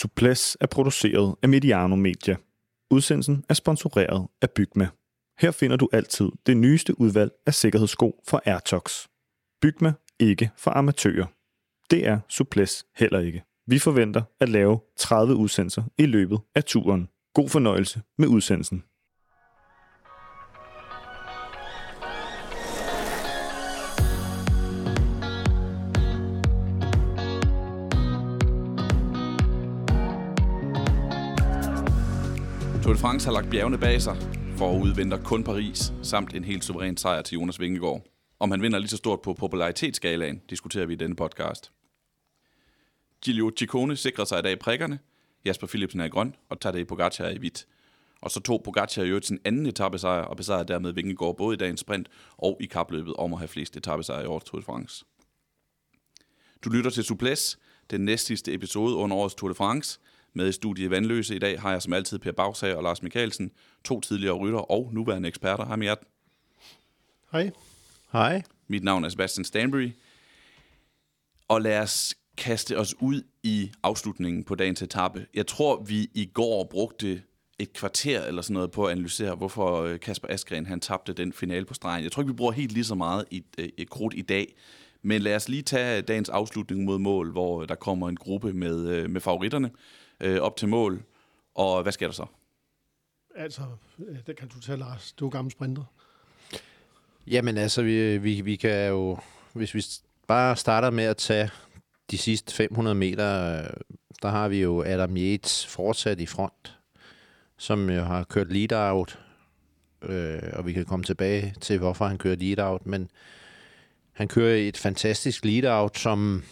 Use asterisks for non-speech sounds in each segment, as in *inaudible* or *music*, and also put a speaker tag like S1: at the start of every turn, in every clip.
S1: Suples er produceret af Mediano Media. Udsendelsen er sponsoreret af Bygma. Her finder du altid det nyeste udvalg af sikkerhedssko fra Airtox. Bygma ikke for amatører. Det er Suples heller ikke. Vi forventer at lave 30 udsendelser i løbet af turen. God fornøjelse med udsendelsen.
S2: Tour de France har lagt bjergene bag sig. Forud venter kun Paris, samt en helt suveræn sejr til Jonas Vingegaard. Om han vinder lige så stort på popularitetsskalaen, diskuterer vi i denne podcast. Giulio Ciccone sikrer sig i dag prikkerne. Jasper Philipsen er i grøn, og Tadej Pogacar er i hvidt. Og så tog Pogacar i øvrigt sin anden etappesejr, og besejrede dermed Vingegaard både i dagens sprint og i kapløbet om at have flest etappesejre i årets Tour de France. Du lytter til Suples, den næstsidste episode under årets Tour de France. Med i studiet Vandløse i dag har jeg som altid Per Bagsager og Lars Mikkelsen, to tidligere rytter og nuværende eksperter. Hej med jer.
S3: Hej.
S4: Hej.
S2: Mit navn er Sebastian Stanbury. Og lad os kaste os ud i afslutningen på dagens etape. Jeg tror, vi i går brugte et kvarter eller sådan noget på at analysere, hvorfor øh, Kasper Askren han tabte den finale på stregen. Jeg tror ikke, vi bruger helt lige så meget i øh, et krudt i dag. Men lad os lige tage dagens afslutning mod mål, hvor der kommer en gruppe med, øh, med favoritterne op til mål. Og hvad sker der så?
S3: Altså, det kan du tage, Lars. Du er gammel sprinter.
S4: Jamen altså, vi, vi, vi kan jo, hvis vi bare starter med at tage de sidste 500 meter, der har vi jo Adam Yates fortsat i front, som jo har kørt lead-out, øh, og vi kan komme tilbage til, hvorfor han kører lead-out, men han kører et fantastisk lead-out, som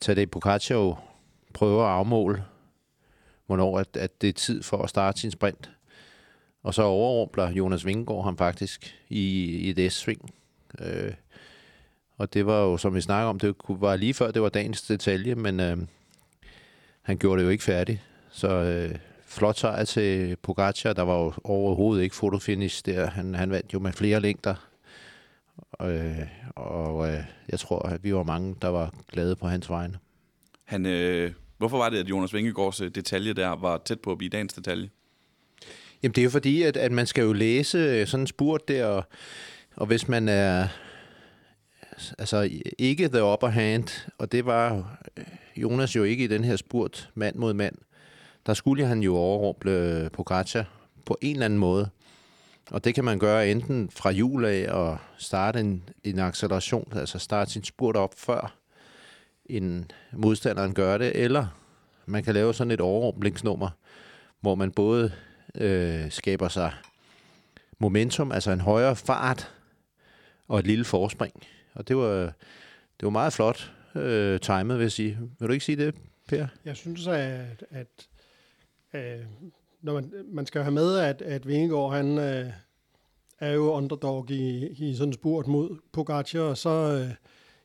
S4: Tadej Pogacar prøver at afmåle, hvornår at, at det er tid for at starte sin sprint. Og så overrumpler Jonas Vingegaard ham faktisk i, i et S-sving. Øh, og det var jo, som vi snakker om, det var lige før, det var dagens detalje, men øh, han gjorde det jo ikke færdigt. Så øh, flot sejr til Pogacar, der var jo overhovedet ikke fotofinish der. Han, han vandt jo med flere længder. Øh, og øh, jeg tror, at vi var mange, der var glade på hans vegne.
S2: Han, øh, hvorfor var det, at Jonas Vingegaards øh, detalje der var tæt på at blive dagens detalje?
S4: Jamen det er jo fordi, at, at man skal jo læse øh, sådan en spurt der, og, og hvis man er altså ikke the upper hand, og det var øh, Jonas jo ikke i den her spurt mand mod mand, der skulle han jo overrumple Pogacar på en eller anden måde. Og det kan man gøre enten fra jul af og starte en, en acceleration, altså starte sin spurt op før end modstanderen gør det, eller man kan lave sådan et overrumplingsnummer, hvor man både øh, skaber sig momentum, altså en højere fart og et lille forspring. Og det var, det var meget flot øh, timet, vil jeg sige. Vil du ikke sige det, Per?
S3: Jeg synes, at, at, at når man, man skal have med, at, at Vingegaard, han øh, er jo underdog i, i sådan en spurt mod Pogacar, og så øh,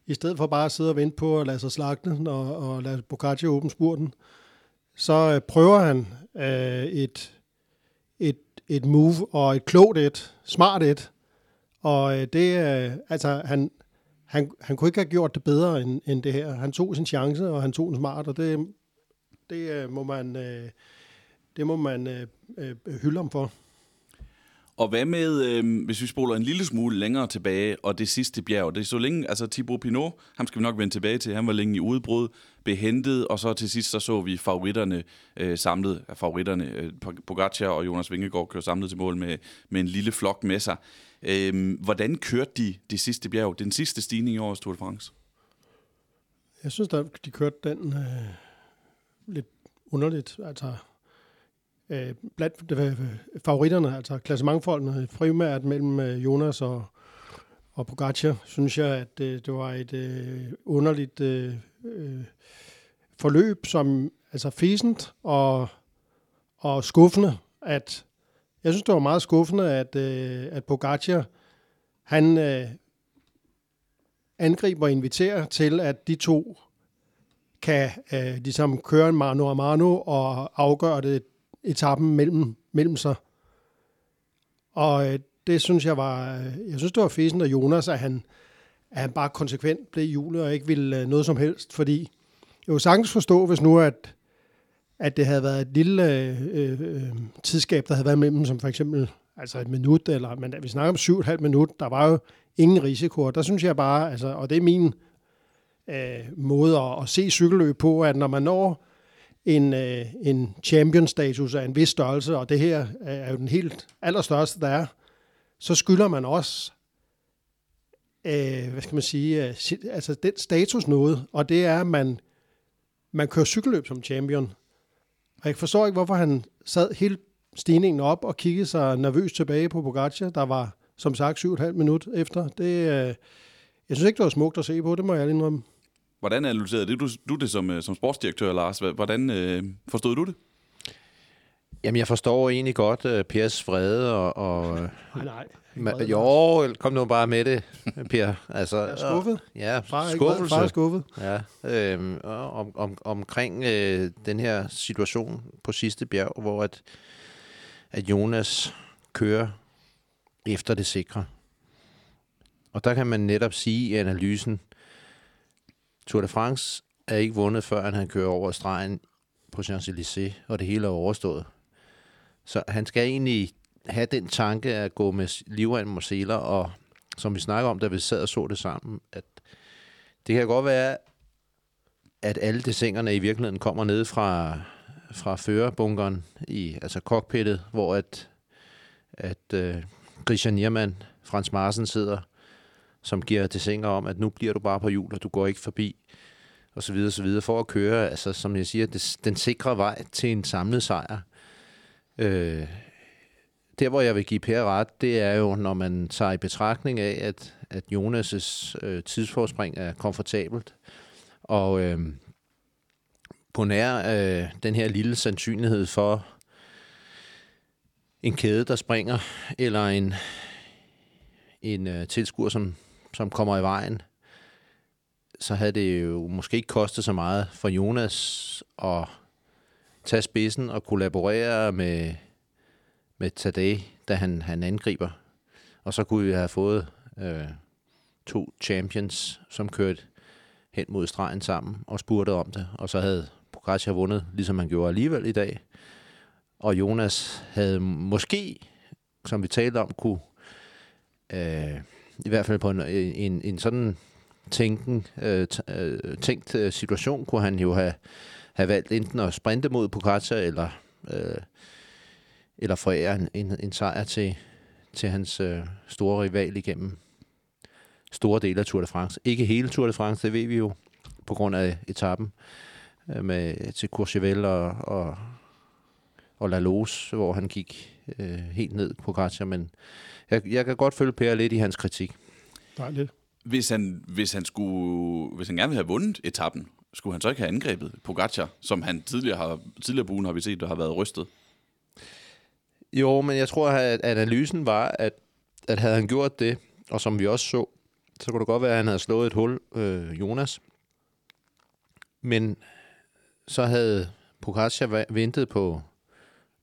S3: i stedet for bare at sidde og vente på at lade sig slagte og, og lade Boccaccio åbne spurten, så øh, prøver han øh, et, et, et move og et klogt et, smart et, og øh, det, øh, altså han, han, han kunne ikke have gjort det bedre end, end det her. Han tog sin chance, og han tog den smart, og det, det øh, må man, øh, det må man øh, øh, hylde ham for.
S2: Og hvad med, øh, hvis vi spoler en lille smule længere tilbage, og det sidste bjerg, det er så længe, altså Thibaut Pinot, ham skal vi nok vende tilbage til, han var længe i udbrud, behentet, og så til sidst så så vi favoritterne øh, samlet, favoritterne, øh, Pogacar og Jonas Vingegaard kører samlet til mål med, med en lille flok med sig. Øh, hvordan kørte de det sidste bjerg, den sidste stigning i årets Tour de France?
S3: Jeg synes, at de kørte den øh, lidt underligt. Altså, øh, blandt øh, favoritterne, altså klassementfolkene, primært mellem øh, Jonas og, og Pogacar, synes jeg, at øh, det var et øh, underligt øh, øh, forløb, som altså fæsent og, og skuffende, at jeg synes, det var meget skuffende, at, øh, at Pogacar, han øh, angriber og inviterer til, at de to kan øh, ligesom køre en mano a mano og afgøre det etappen mellem, mellem sig. Og øh, det synes jeg var, øh, jeg synes det var fesen af Jonas, at han, at han bare konsekvent blev i hjulet og ikke ville øh, noget som helst, fordi jeg kunne sagtens forstå, hvis nu at, at det havde været et lille øh, øh, øh tidsskab, der havde været mellem, som for eksempel altså et minut, eller men vi snakker om syv og et halvt minut, der var jo ingen risiko. Og der synes jeg bare, altså, og det er min øh, måde at, at se cykelløb på, at når man når en, øh, en champion-status af en vis størrelse, og det her er jo den helt allerstørste, der er, så skylder man også, øh, hvad skal man sige, øh, altså den status noget, og det er, at man, man kører cykelløb som champion. Og jeg forstår ikke, hvorfor han sad hele stigningen op og kiggede sig nervøst tilbage på Pogacar, der var som sagt 7,5 minut efter. Det, øh, jeg synes ikke, det var smukt at se på, det må jeg indrømme.
S2: Hvordan analyserede det? Du, du det som, øh, som sportsdirektør, Lars. Hvordan øh, forstod du det?
S4: Jamen, jeg forstår egentlig godt uh, Pers vrede og... og
S3: nej, nej.
S4: Ma- jo, kom nu bare med det, Per. Altså,
S3: jeg er skuffet.
S4: Ja,
S3: far skuffelse. Far er skuffet.
S4: Ja, øhm, om, om, omkring øh, den her situation på sidste bjerg, hvor at, at Jonas kører efter det sikre. Og der kan man netop sige i analysen, Tour de France er ikke vundet, før han kører over stregen på Champs-Élysées, og det hele er overstået. Så han skal egentlig have den tanke at gå med livrem og seler, og som vi snakker om, da vi sad og så det sammen, at det kan godt være, at alle desingerne i virkeligheden kommer ned fra, fra førerbunkeren i altså cockpittet, hvor at, at uh, Christian Niermann, Frans Marsen sidder, som giver desinger om, at nu bliver du bare på hjul, og du går ikke forbi, og så videre, så videre, for at køre, altså som jeg siger, det, den sikre vej til en samlet sejr. Øh, der, hvor jeg vil give Per ret, det er jo, når man tager i betragtning af, at, at Jonas' øh, tidsforspring er komfortabelt, og øh, på nær øh, den her lille sandsynlighed for en kæde, der springer, eller en, en øh, tilskuer, som, som kommer i vejen, så havde det jo måske ikke kostet så meget for Jonas at tage spidsen og kollaborere med, med Tadej, da han, han angriber. Og så kunne vi have fået øh, to champions, som kørte hen mod stregen sammen og spurgte om det. Og så havde Pogacar vundet, ligesom han gjorde alligevel i dag. Og Jonas havde måske, som vi talte om, kunne øh, i hvert fald på en, en, en sådan tænken, øh, øh, tænkt øh, situation, kunne han jo have, have valgt enten at sprinte mod Pogacar, eller, øh, eller forære en, en, en sejr til, til hans øh, store rival igennem store dele af Tour de France. Ikke hele Tour de France, det ved vi jo, på grund af etappen øh, med, til Courchevel og, og, og La Lose, hvor han gik øh, helt ned på Pogacar, men jeg, jeg kan godt følge Per lidt i hans kritik.
S3: Dejligt.
S2: Hvis han, hvis han, skulle, hvis han gerne ville have vundet etappen, skulle han så ikke have angrebet Pogacar, som han tidligere har, tidligere på ugen har vi set, der har været rystet?
S4: Jo, men jeg tror, at analysen var, at, at havde han gjort det, og som vi også så, så kunne det godt være, at han havde slået et hul, øh, Jonas. Men så havde Pogacar ventet på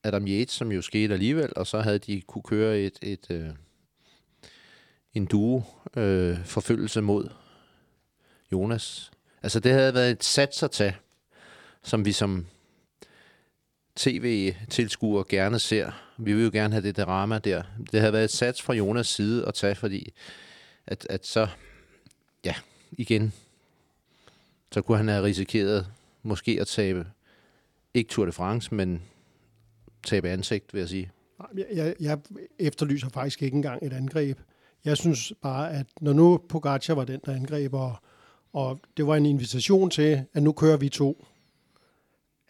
S4: Adam Yates, som jo skete alligevel, og så havde de kunne køre et, et, øh, en duo øh, forfølgelse mod Jonas. Altså det havde været et sats at tage, som vi som tv-tilskuere gerne ser. Vi vil jo gerne have det drama der. Det havde været et sats fra Jonas side at tage, fordi at, at så, ja, igen, så kunne han have risikeret måske at tabe, ikke Tour de France, men tabe ansigt, vil jeg sige.
S3: Jeg, jeg, jeg efterlyser faktisk ikke engang et angreb. Jeg synes bare, at når nu Pogacar var den, der angreb, og, og det var en invitation til, at nu kører vi to,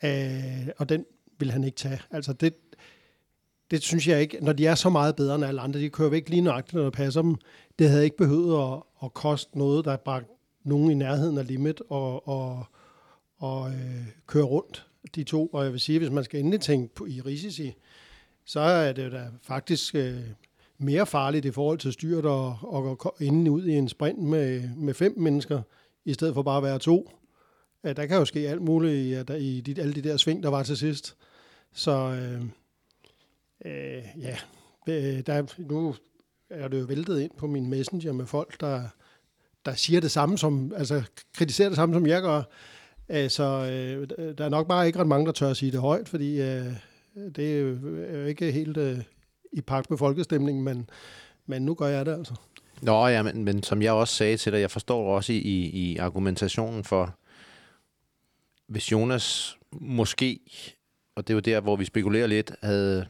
S3: øh, og den vil han ikke tage. Altså det, det synes jeg ikke, når de er så meget bedre end alle andre, de kører ikke lige nøjagtigt, når det passer dem. Det havde ikke behøvet at, at koste noget, der bragte nogen i nærheden af limit og, og, og øh, køre rundt de to. Og jeg vil sige, hvis man skal endelig tænke på, i risici, så er det da faktisk øh, mere farligt i forhold til styrt og, og gå inden ud i en sprint med, med fem mennesker, i stedet for bare at være to. Ja, der kan jo ske alt muligt i, der, i de, alle de der sving, der var til sidst. Så øh, øh, ja, der, nu er det jo væltet ind på min messenger med folk, der, der siger det samme som, altså kritiserer det samme som jeg gør. Øh, så øh, der er nok bare ikke ret mange, der tør at sige det højt, fordi øh, det er jo ikke helt øh, i pagt med folkestemningen, men, men nu gør jeg det altså.
S4: Nå ja, men, men som jeg også sagde til dig, jeg forstår også i, i argumentationen for, hvis Jonas måske, og det er jo der, hvor vi spekulerer lidt, havde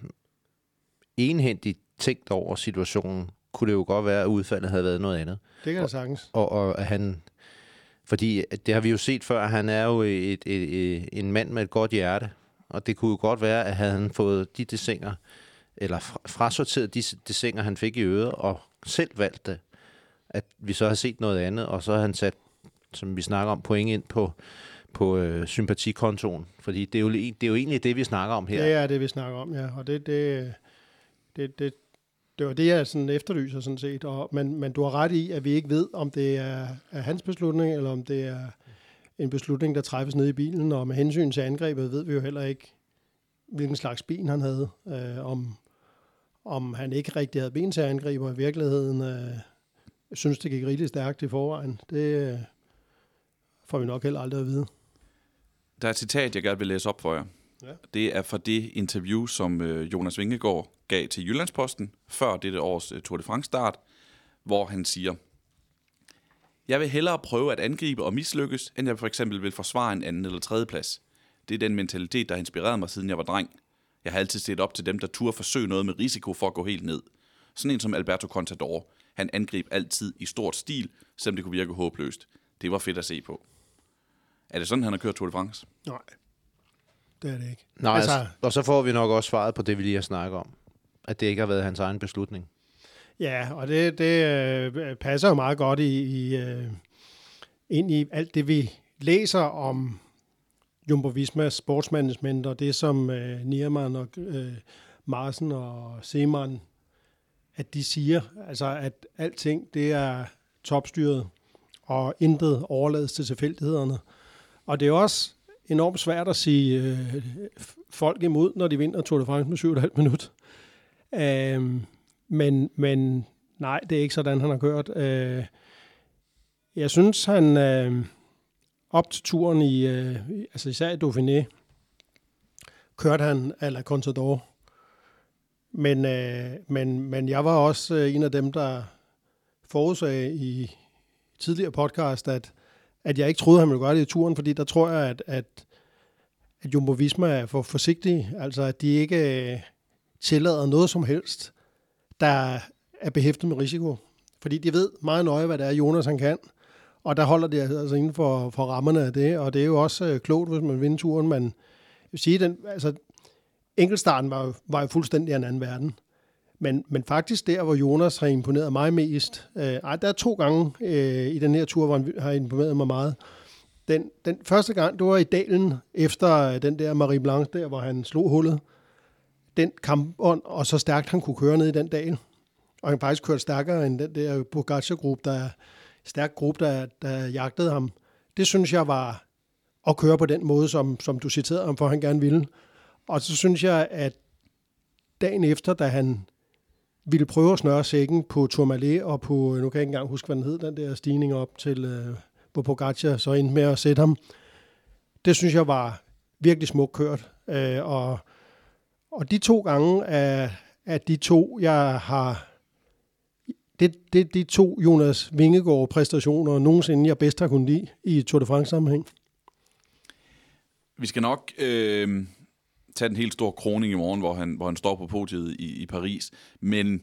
S4: enhændigt tænkt over situationen, kunne det jo godt være, at udfaldet havde været noget andet.
S3: Det kan jeg sagtens.
S4: Og, og at han, fordi øh, det har vi jo set før, han er jo et, et, et, en mand med et godt hjerte, og det kunne jo godt være, at havde han fået de desinger, eller frasorteret de desinger, han fik i øret, og selv valgt det, at vi så har set noget andet, og så har han sat, som vi snakker om, point ind på, på øh, sympatikontoen. Fordi det er, jo, det er jo egentlig det, vi snakker om her.
S3: Det er det, vi snakker om, ja. Og det, det, det, det, det var det, jeg sådan efterlyser sådan set. Og, men, men du har ret i, at vi ikke ved, om det er, er hans beslutning, eller om det er en beslutning, der træffes nede i bilen. Og med hensyn til angrebet ved vi jo heller ikke, hvilken slags ben han havde. Øh, om, om han ikke rigtig havde ben til at angribe, og i virkeligheden øh, synes, det gik rigtig stærkt i forvejen. Det øh, får vi nok heller aldrig at vide.
S2: Der er et citat, jeg gerne vil læse op for jer. Ja. Det er fra det interview, som øh, Jonas Vingegaard gav til Jyllandsposten før dette års øh, Tour de France start, hvor han siger, Jeg vil hellere prøve at angribe og mislykkes, end jeg for eksempel vil forsvare en anden eller tredje plads. Det er den mentalitet, der har inspireret mig, siden jeg var dreng. Jeg har altid set op til dem, der turde forsøge noget med risiko for at gå helt ned. Sådan en som Alberto Contador. Han angreb altid i stort stil, selvom det kunne virke håbløst. Det var fedt at se på. Er det sådan, han har kørt Tour de France?
S3: Nej, det er det ikke.
S4: Nej, altså, altså, og så får vi nok også svaret på det, vi lige har snakket om. At det ikke har været hans egen beslutning.
S3: Ja, og det, det øh, passer jo meget godt i, i øh, ind i alt det, vi læser om Jumbo Visma sportsmanagement, og det som øh, Niermann og øh, Marsen og Seemann, at de siger, altså at alting, det er topstyret, og intet overlades til tilfældighederne. Og det er også enormt svært at sige øh, folk imod, når de vinder Tour de France med 7,5 minut. Øh, men, men nej, det er ikke sådan, han har kørt. Øh, jeg synes, han øh, op til turen i, øh, altså især i Dauphiné, kørte han à la Contador. Men, øh, men, men jeg var også øh, en af dem, der forudsagde i tidligere podcast, at at jeg ikke troede, han ville gøre det i turen, fordi der tror jeg, at, at, at Jumbo Visma er for forsigtige. Altså, at de ikke øh, tillader noget som helst, der er behæftet med risiko. Fordi de ved meget nøje, hvad det er, Jonas han kan. Og der holder de altså inden for, for rammerne af det. Og det er jo også øh, klogt, hvis man vinder turen. Men jeg vil sige, den, altså, enkeltstarten var, var jo fuldstændig en anden verden. Men, men faktisk der, hvor Jonas har imponeret mig mest, øh, ej, der er to gange øh, i den her tur, hvor han har imponeret mig meget. Den, den første gang, det var i dalen, efter øh, den der Marie Blanche der, hvor han slog hullet. Den kampånd, og så stærkt han kunne køre ned i den dal. Og han faktisk kørte stærkere end den der Pogacar-gruppe, der stærk gruppe, der, der jagtede ham. Det synes jeg var at køre på den måde, som, som du citerede ham for, han gerne ville. Og så synes jeg, at dagen efter, da han ville prøve at snøre sækken på Tourmalet og på, øh, nu kan jeg ikke engang huske, hvad den hed, den der stigning op til, øh, hvor Pogacar så endte med at sætte ham. Det synes jeg var virkelig smukt kørt. Øh, og, og de to gange af, af de to, jeg har... Det, det de to Jonas Vingegaard præstationer nogensinde, jeg bedst har kunnet lide i Tour de France sammenhæng.
S2: Vi skal nok øh, tage den helt store kroning i morgen, hvor han, hvor han står på podiet i, i Paris. Men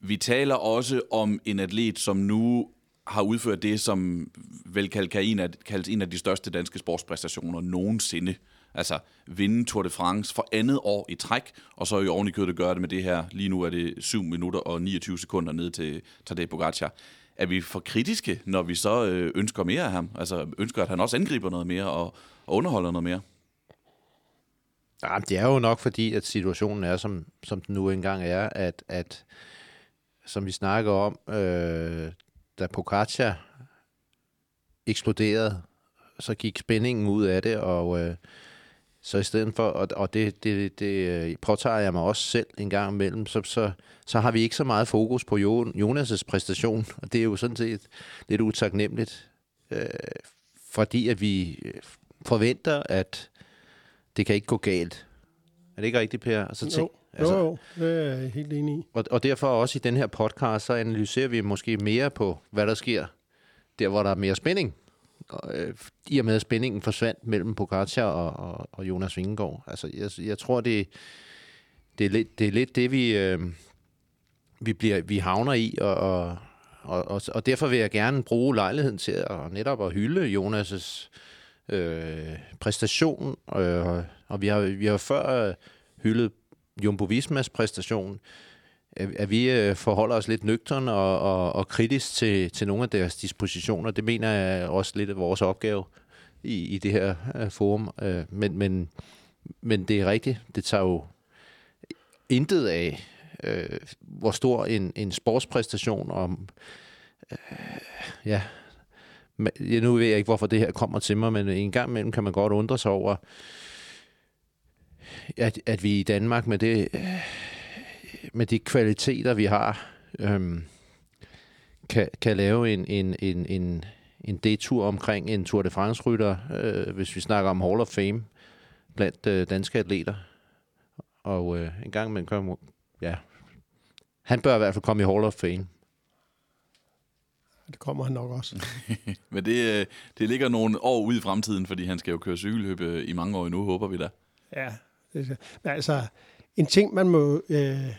S2: vi taler også om en atlet, som nu har udført det, som vel kaldes en, af, kaldes en af de største danske sportspræstationer nogensinde. Altså vinde Tour de France for andet år i træk, og så i jo i kødet gøre det med det her. Lige nu er det 7 minutter og 29 sekunder ned til Tadej Pogacar. Er vi for kritiske, når vi så øh, ønsker mere af ham? Altså ønsker, at han også angriber noget mere og, og underholder noget mere?
S4: Ja, det er jo nok fordi, at situationen er, som, som den nu engang er, at, at som vi snakker om, øh, da Pocaccia eksploderede, så gik spændingen ud af det, og øh, så i stedet for, og, og det, det, det øh, påtager jeg mig også selv en gang imellem, så, så, så har vi ikke så meget fokus på Jonas' præstation, og det er jo sådan set lidt utaknemmeligt, øh, fordi at vi forventer, at det kan ikke gå galt. Er det ikke rigtigt, Per? Altså,
S3: Jo,
S4: altså,
S3: jo, jo, det er jeg helt enig i.
S4: og, og derfor også i den her podcast, så analyserer vi måske mere på, hvad der sker der, hvor der er mere spænding. Og, øh, I og med, at spændingen forsvandt mellem Pogacar og, og, og Jonas Vingegaard. Altså, jeg, jeg tror, det, det, er lidt, det er lidt det, vi, øh, vi, bliver, vi havner i, og, og, og, og, og derfor vil jeg gerne bruge lejligheden til at netop at hylde Jonas' øh, præstation. Øh, og vi har, vi har før øh, hyldet Jumbo Vismas præstation, øh, at, vi øh, forholder os lidt nøgtern og, og, og kritisk til, til nogle af deres dispositioner. Det mener jeg også lidt af vores opgave i, i det her øh, forum. Øh, men, men, men det er rigtigt. Det tager jo intet af, øh, hvor stor en, en sportspræstation om... Øh, ja, ja, nu ved jeg ikke, hvorfor det her kommer til mig, men en gang imellem kan man godt undre sig over, at, at vi i Danmark med det... Med de kvaliteter, vi har, øhm, kan, kan lave en, en, en, en, en detur omkring en Tour de France-rytter, øh, hvis vi snakker om Hall of Fame blandt øh, danske atleter. Og øh, en gang imellem kommer, ja, han bør i hvert fald komme i Hall of Fame.
S3: Det kommer han nok også. *laughs*
S2: Men det, øh, det ligger nogle år ud i fremtiden, fordi han skal jo køre cykelhøb øh, i mange år endnu, håber vi da.
S3: Ja, det, men altså, en ting, man må øh,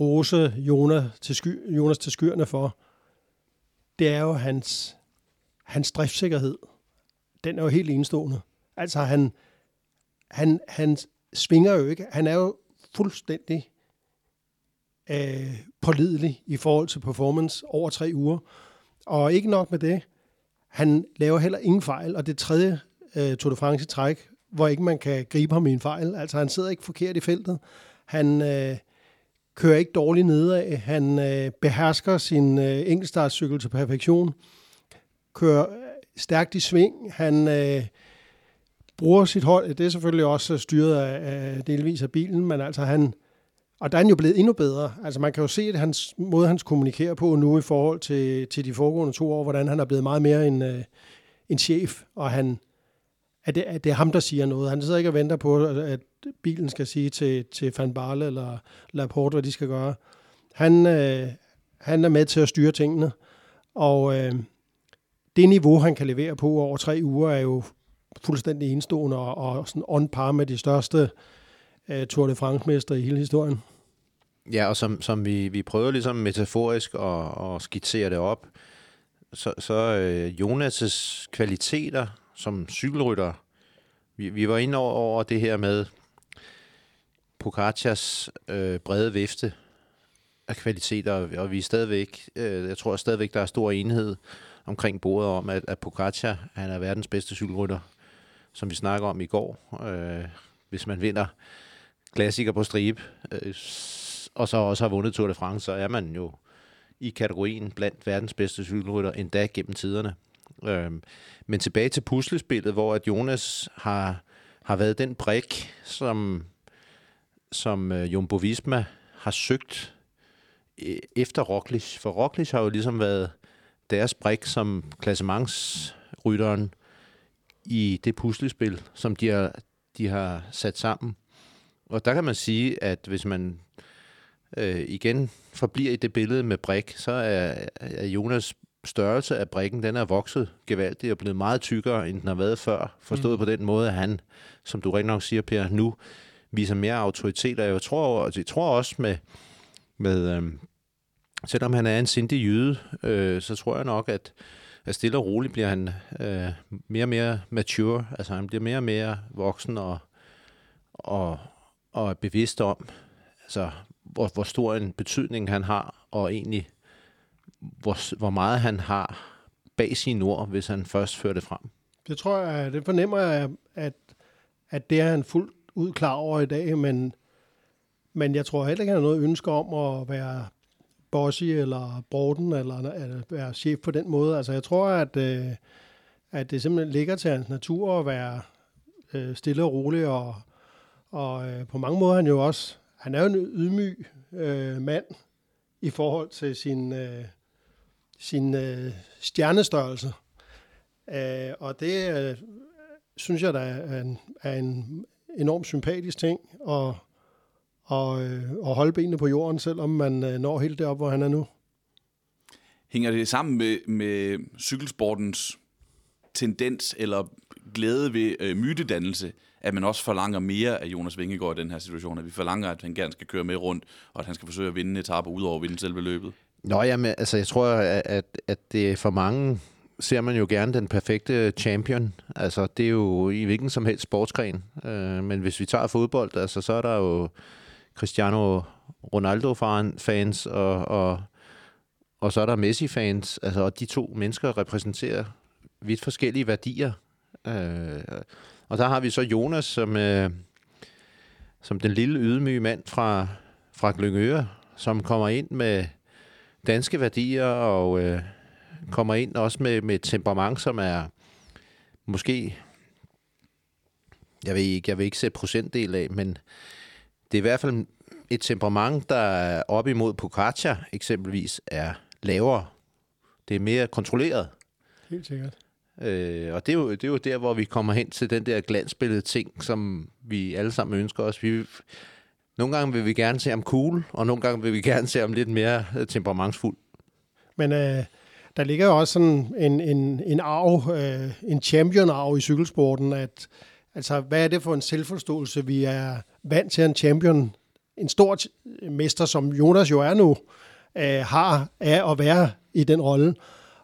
S3: rose Jonas til, sky, Jonas til skyerne for, det er jo hans, hans driftssikkerhed. Den er jo helt enestående. Altså, han, han, han svinger jo ikke. Han er jo fuldstændig øh, pålidelig i forhold til performance over tre uger. Og ikke nok med det, han laver heller ingen fejl, og det tredje øh, Tour de France træk, hvor ikke man kan gribe ham i en fejl. Altså han sidder ikke forkert i feltet. Han øh, kører ikke dårligt nedad. Han øh, behersker sin øh, enkeltstartscykel til perfektion. Kører øh, stærkt i sving. Han øh, bruger sit hold. Det er selvfølgelig også styret af, af delvis af bilen, men altså han... Og der er han jo blevet endnu bedre. Altså man kan jo se, at hans måde, han kommunikerer på nu i forhold til, til de foregående to år, hvordan han er blevet meget mere en, øh, en chef, og han, at det, at det er ham, der siger noget. Han sidder ikke og venter på, at bilen skal sige til, til Van Barle eller Laporte, hvad de skal gøre. Han, øh, han er med til at styre tingene, og øh, det niveau, han kan levere på over tre uger, er jo fuldstændig enestående og, og sådan on par med de største øh, Tour de France-mester i hele historien.
S4: Ja, og som, som vi, vi prøver ligesom metaforisk at, at skitsere det op, så, så øh, Jonas' kvaliteter som cykelrytter, vi, vi var inde over, over det her med Pogacars øh, brede vifte af kvaliteter, og vi er stadigvæk, øh, jeg tror stadigvæk, der er stor enhed omkring bordet om, at, at Pogacar, han er verdens bedste cykelrytter, som vi snakker om i går. Øh, hvis man vinder klassiker på stribe, øh, og så også har vundet Tour de France, så er man jo i kategorien blandt verdens bedste cykelrytter, endda gennem tiderne. Øh, men tilbage til puslespillet, hvor at Jonas har, har været den brik, som, som øh, Jumbo Visma har søgt øh, efter Roglic. For Roglic har jo ligesom været deres brik som klassementsrytteren i det puslespil, som de har, de har sat sammen. Og der kan man sige, at hvis man øh, igen forbliver i det billede med brik, så er, er Jonas størrelse af brikken, den er vokset gevaldigt og blevet meget tykkere, end den har været før. Forstået mm. på den måde, at han, som du rigtig nok siger, Per, nu viser mere autoritet. Og jeg tror, og jeg tror også med, med øhm, selvom han er en sindig jyde, øh, så tror jeg nok, at, at stille og roligt bliver han øh, mere og mere mature. Altså han bliver mere og mere voksen og, og, og er bevidst om, altså, hvor, hvor stor en betydning han har, og egentlig hvor, hvor meget han har bag sine ord, hvis han først fører det frem.
S3: Det tror jeg, det fornemmer jeg, at, at det er han fuldt ud klar over i dag, men, men jeg tror heller ikke, han har noget ønske om at være bossy eller Borden, eller at være chef på den måde. Altså jeg tror, at, øh, at det simpelthen ligger til hans natur at være øh, stille og rolig, og, og øh, på mange måder han jo også, han er jo en ydmyg øh, mand i forhold til sin, øh, sin øh, stjernestørrelse. Øh, og det, øh, synes jeg, der er en, er en enormt sympatisk ting at, og, øh, at holde benene på jorden, selvom man øh, når helt derop, hvor han er nu.
S2: Hænger det sammen med, med cykelsportens tendens eller glæde ved øh, mytedannelse, at man også forlanger mere af Jonas Vingegaard i den her situation, at vi forlanger, at han gerne skal køre med rundt, og at han skal forsøge at vinde en etape ud over at vinde selve løbet?
S4: Nå, ja, men altså, jeg tror, at, at, at det for mange ser man jo gerne den perfekte champion. Altså, det er jo i hvilken som helst sportsgren. Øh, men hvis vi tager fodbold, altså, så er der jo Cristiano Ronaldo-fans, og, og, og så er der Messi-fans. Altså, og de to mennesker repræsenterer vidt forskellige værdier. Øh, og der har vi så Jonas, som, øh, som den lille ydmyge mand fra, fra Glyngøre, som kommer ind med danske værdier og øh, kommer ind også med, med et temperament, som er måske, jeg vil ikke, jeg vil ikke sætte procentdel af, men det er i hvert fald et temperament, der op imod Pogacar eksempelvis er lavere. Det er mere kontrolleret.
S3: Helt sikkert.
S4: Øh, og det er, jo, det er jo der, hvor vi kommer hen til den der glansbillede ting, som vi alle sammen ønsker os. Vi, nogle gange vil vi gerne se ham cool, og nogle gange vil vi gerne se ham lidt mere øh, temperamentsfuld.
S3: Men øh, der ligger jo også sådan en, en, en arv, øh, en champion-arv i cykelsporten, at altså, hvad er det for en selvforståelse, vi er vant til en champion, en stor mester, som Jonas jo er nu, øh, har af at være i den rolle.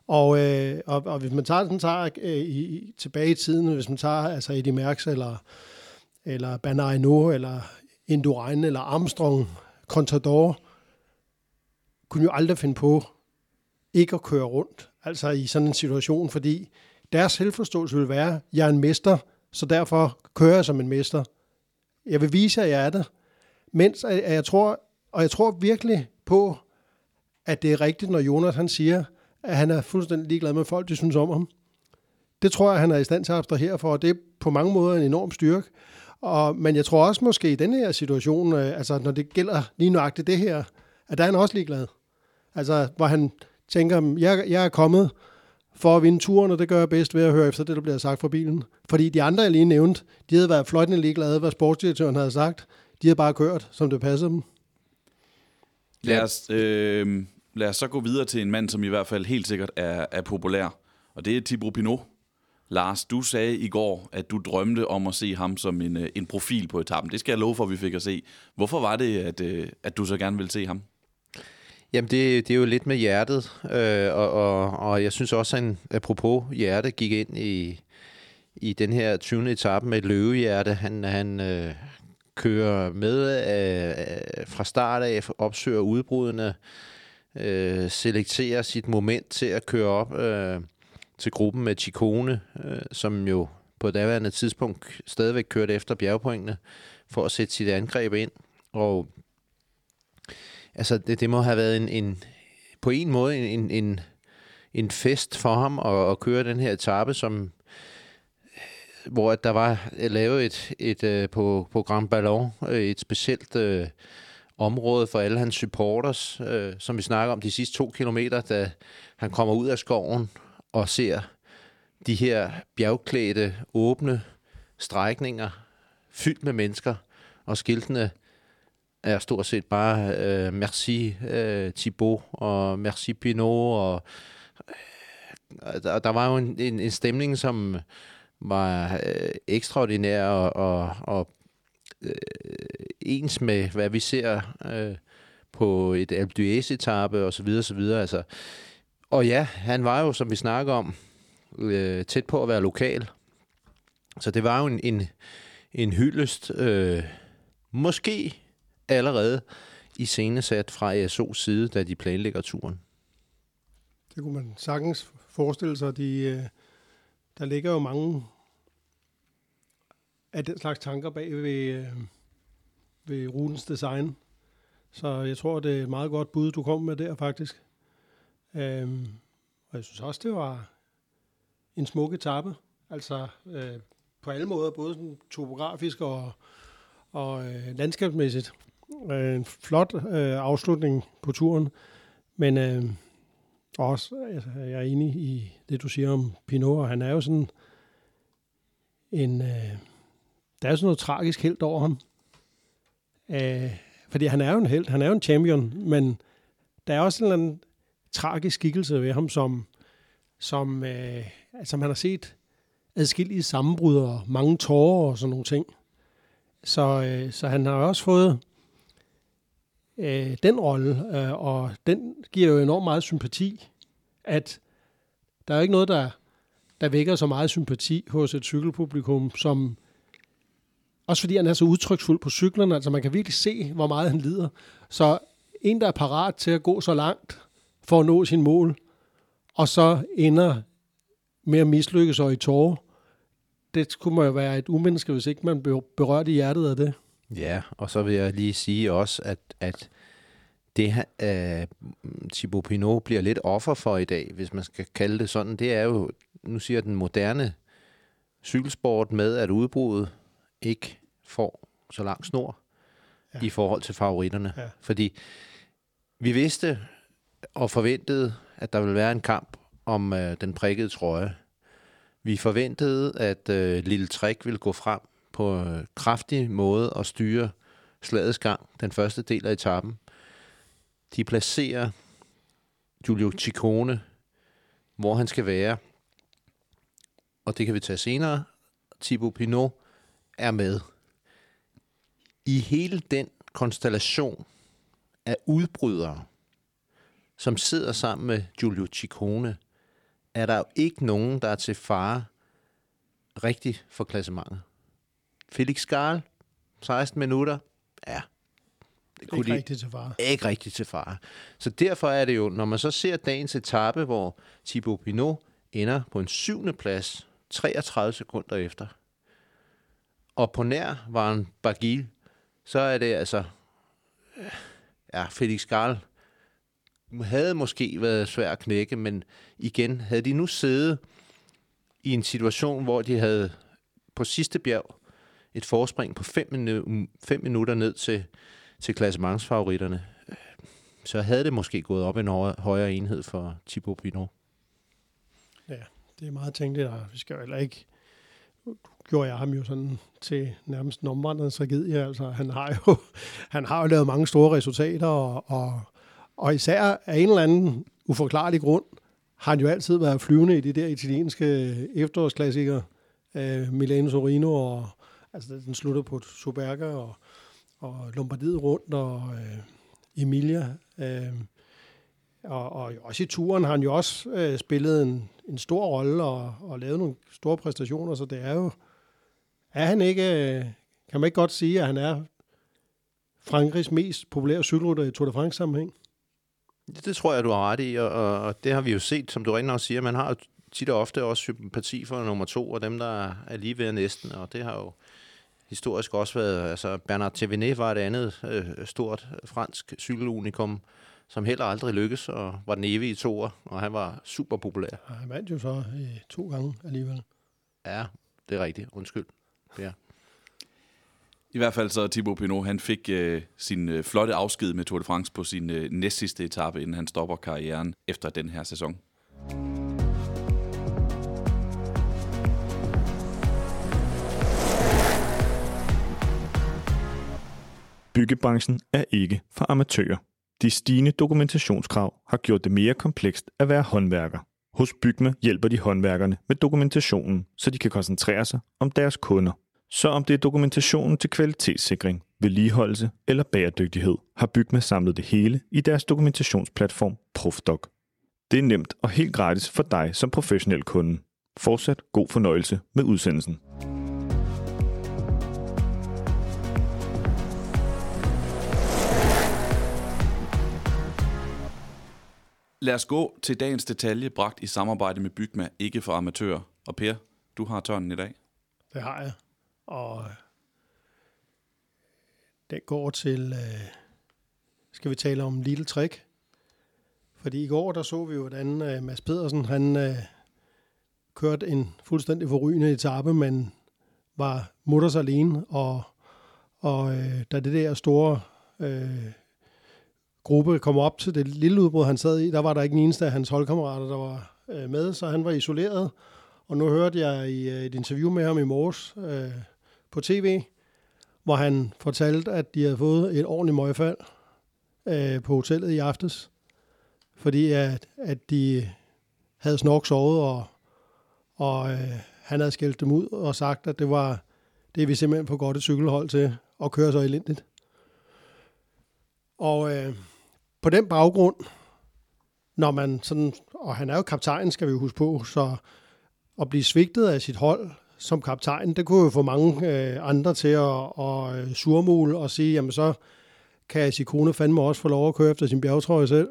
S3: Og, øh, og, og hvis man tager, den tager øh, i, tilbage i tiden, hvis man tager altså Eddie Merckx eller, eller Bernard eller Indurain eller Armstrong, Contador, kunne jo aldrig finde på ikke at køre rundt, altså i sådan en situation, fordi deres selvforståelse vil være, jeg er en mester, så derfor kører jeg som en mester. Jeg vil vise, at jeg er det. Mens at jeg tror, og jeg tror virkelig på, at det er rigtigt, når Jonas han siger, at han er fuldstændig ligeglad med folk, de synes om ham. Det tror jeg, han er i stand til at abstrahere for, og det er på mange måder en enorm styrke. Og, men jeg tror også måske i denne her situation, øh, altså når det gælder lige nøjagtigt det her, at der er han også ligeglad. Altså, hvor han tænker, jeg, jeg er kommet for at vinde turen, og det gør jeg bedst ved at høre efter det, der bliver sagt fra bilen. Fordi de andre, jeg lige nævnte, de havde været fløjtende ligeglade, hvad sportsdirektøren havde sagt. De havde bare kørt, som det passede dem.
S2: Lad os, øh, lad os så gå videre til en mand, som i hvert fald helt sikkert er, er populær. Og det er Thibaut Pinot. Lars, du sagde i går, at du drømte om at se ham som en, øh, en profil på etappen. Det skal jeg love for, at vi fik at se. Hvorfor var det, at, øh, at du så gerne ville se ham?
S4: Jamen, det, det er jo lidt med hjertet, øh, og, og, og jeg synes også, at han, apropos hjerte, gik ind i, i den her 20. etape med et løvehjerte. Han, han øh, kører med øh, øh fra start af, opsøger udbrudene, øh, Øh, selekterer sit moment til at køre op øh, til gruppen med Chicone, øh, som jo på daværende tidspunkt stadigvæk kørte efter bjergpointene for at sætte sit angreb ind. Og altså, det, det må have været en, en på en måde en, en, en fest for ham at, at køre den her etape, som hvor der var lavet et, et, et på, på Grand Ballon øh, et specielt øh, område for alle hans supporters, øh, som vi snakker om de sidste to kilometer, da han kommer ud af skoven og ser de her bjergklædte, åbne strækninger fyldt med mennesker, og skiltene er stort set bare øh, merci øh, Thibaut og merci Pinot, og øh, der, der var jo en, en, en stemning, som var øh, ekstraordinær og, og, og Øh, ens med, hvad vi ser øh, på et Alpe d'Huez-etappe og så videre, så videre. Altså, og ja, han var jo, som vi snakker om, øh, tæt på at være lokal. Så det var jo en, en, en hyldest, øh, måske allerede i scenesat fra ASO's side, da de planlægger turen.
S3: Det kunne man sagtens forestille sig. De, øh, der ligger jo mange af den slags tanker bag ved, øh, ved rutens design. Så jeg tror, det er et meget godt bud, du kom med der faktisk. Øhm, og jeg synes også, det var en smuk etape. Altså øh, på alle måder, både sådan topografisk og, og øh, landskabsmæssigt. Øh, en flot øh, afslutning på turen. Men øh, også, altså, jeg er enig i det, du siger om Pinot, og han er jo sådan en øh, der er sådan noget tragisk helt over ham. Øh, fordi han er jo en held, han er jo en champion, men der er også en eller anden tragisk skikkelse ved ham, som, som øh, altså, som han har set adskillige sammenbrud og mange tårer og sådan nogle ting. Så, øh, så han har også fået øh, den rolle, øh, og den giver jo enormt meget sympati, at der er ikke noget, der, der vækker så meget sympati hos et cykelpublikum, som også fordi han er så udtryksfuld på cyklerne, altså man kan virkelig se, hvor meget han lider. Så en, der er parat til at gå så langt for at nå sin mål, og så ender med at mislykkes og i tårer, det skulle man jo være et umenneske, hvis ikke man blev berørt i hjertet af det.
S4: Ja, og så vil jeg lige sige også, at, at det her, uh, Thibaut Pinot bliver lidt offer for i dag, hvis man skal kalde det sådan, det er jo, nu siger den moderne cykelsport med, at udbruddet ikke får så lang snor ja. i forhold til favoritterne. Ja. Fordi vi vidste og forventede, at der ville være en kamp om uh, den prikkede trøje. Vi forventede, at uh, Lille Træk ville gå frem på en kraftig måde og styre slagets gang, den første del af etappen. De placerer Giulio Ciccone, hvor han skal være. Og det kan vi tage senere. Thibaut Pinot er med. I hele den konstellation af udbrydere, som sidder sammen med Giulio Ciccone, er der jo ikke nogen, der er til fare rigtigt for klassementet. Felix Skarl, 16 minutter, ja.
S3: Det kunne ikke de, rigtigt til fare.
S4: Ikke rigtigt til fare. Så derfor er det jo, når man så ser dagens etape, hvor Thibaut Pinot ender på en syvende plads, 33 sekunder efter, og på nær var en Bagil, så er det altså, ja, Felix Garl havde måske været svær at knække, men igen, havde de nu siddet i en situation, hvor de havde på sidste bjerg et forspring på 5 minu- fem minutter ned til, til klassementsfavoritterne, så havde det måske gået op en højere enhed for Thibaut Pinot.
S3: Ja, det er meget tænkeligt, og vi skal jo heller ikke gjorde jeg ham jo sådan til nærmest en omvandrende tragedie. Altså, han har jo, *laughs* han har jo lavet mange store resultater, og, og, og især af en eller anden uforklarlig grund, har han jo altid været flyvende i de der italienske efterårsklassikere. Øh, Milano Sorino, og altså den slutter på Superga, og, og Lombardiet rundt, og øh, Emilia. Øh, og, og også i turen har han jo også øh, spillet en, en stor rolle og, og lavet nogle store præstationer, så det er jo, er han ikke, øh, kan man ikke godt sige, at han er Frankrigs mest populære cykelrytter i Tour de France sammenhæng?
S4: Det tror jeg, du har ret i, og, og det har vi jo set, som du rigtig nok siger, man har tit og ofte også sympati for nummer to, og dem, der er lige ved næsten, og det har jo historisk også været, altså Bernard Thévenet var et andet øh, stort fransk cykelunikum, som heller aldrig lykkedes, og var den evige toer, og han var super populær.
S3: Han vandt jo så øh, to gange alligevel.
S4: Ja, det er rigtigt. Undskyld. Ja.
S2: I hvert fald så Thibaut Pinot, han fik øh, sin øh, flotte afsked med Tour de France på sin øh, næstsidste etape, inden han stopper karrieren efter den her sæson.
S1: Byggebranchen er ikke for amatører. De stigende dokumentationskrav har gjort det mere komplekst at være håndværker. Hos Bygme hjælper de håndværkerne med dokumentationen, så de kan koncentrere sig om deres kunder. Så om det er dokumentationen til kvalitetssikring, vedligeholdelse eller bæredygtighed, har Bygme samlet det hele i deres dokumentationsplatform Profdoc. Det er nemt og helt gratis for dig som professionel kunde. Fortsat god fornøjelse med udsendelsen.
S2: Lad os gå til dagens detalje, bragt i samarbejde med Bygma, ikke for amatører. Og Per, du har tørnen i dag.
S3: Det har jeg. Og den går til, øh, skal vi tale om lille trick. Fordi i går, der så vi jo, hvordan øh, Mads Pedersen, han øh, kørte en fuldstændig forrygende etape, men var mutters alene, og, og øh, da det der store øh, gruppe kom op til det lille udbrud, han sad i, der var der ikke en eneste af hans holdkammerater, der var øh, med, så han var isoleret, Og nu hørte jeg i øh, et interview med ham i morges øh, på tv, hvor han fortalte, at de havde fået et ordentligt møgfald øh, på hotellet i aftes, fordi at, at de havde snork sovet, og, og øh, han havde skældt dem ud og sagt, at det var det er vi simpelthen for godt et cykelhold til at køre så elendigt. Og øh, på den baggrund, når man sådan, og han er jo kaptajn, skal vi jo huske på, så at blive svigtet af sit hold som kaptajn, det kunne jo få mange øh, andre til at, at øh, surmule og sige, jamen så kan Sikone fandme også få lov at køre efter sin bjergtrøje selv.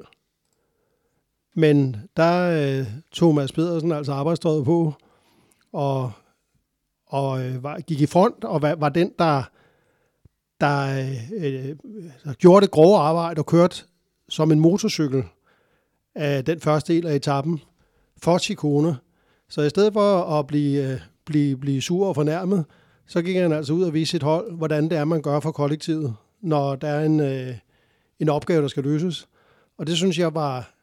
S3: Men der øh, tog Mads Pedersen altså arbejdstøjet på, og, og øh, var, gik i front, og var, var den, der, der øh, øh der gjorde det grove arbejde og kørte som en motorcykel af den første del af etappen for Chikone. Så i stedet for at blive, øh, blive, blive sur og fornærmet, så gik han altså ud og viste sit hold, hvordan det er, man gør for kollektivet, når der er en, øh, en opgave, der skal løses. Og det synes jeg var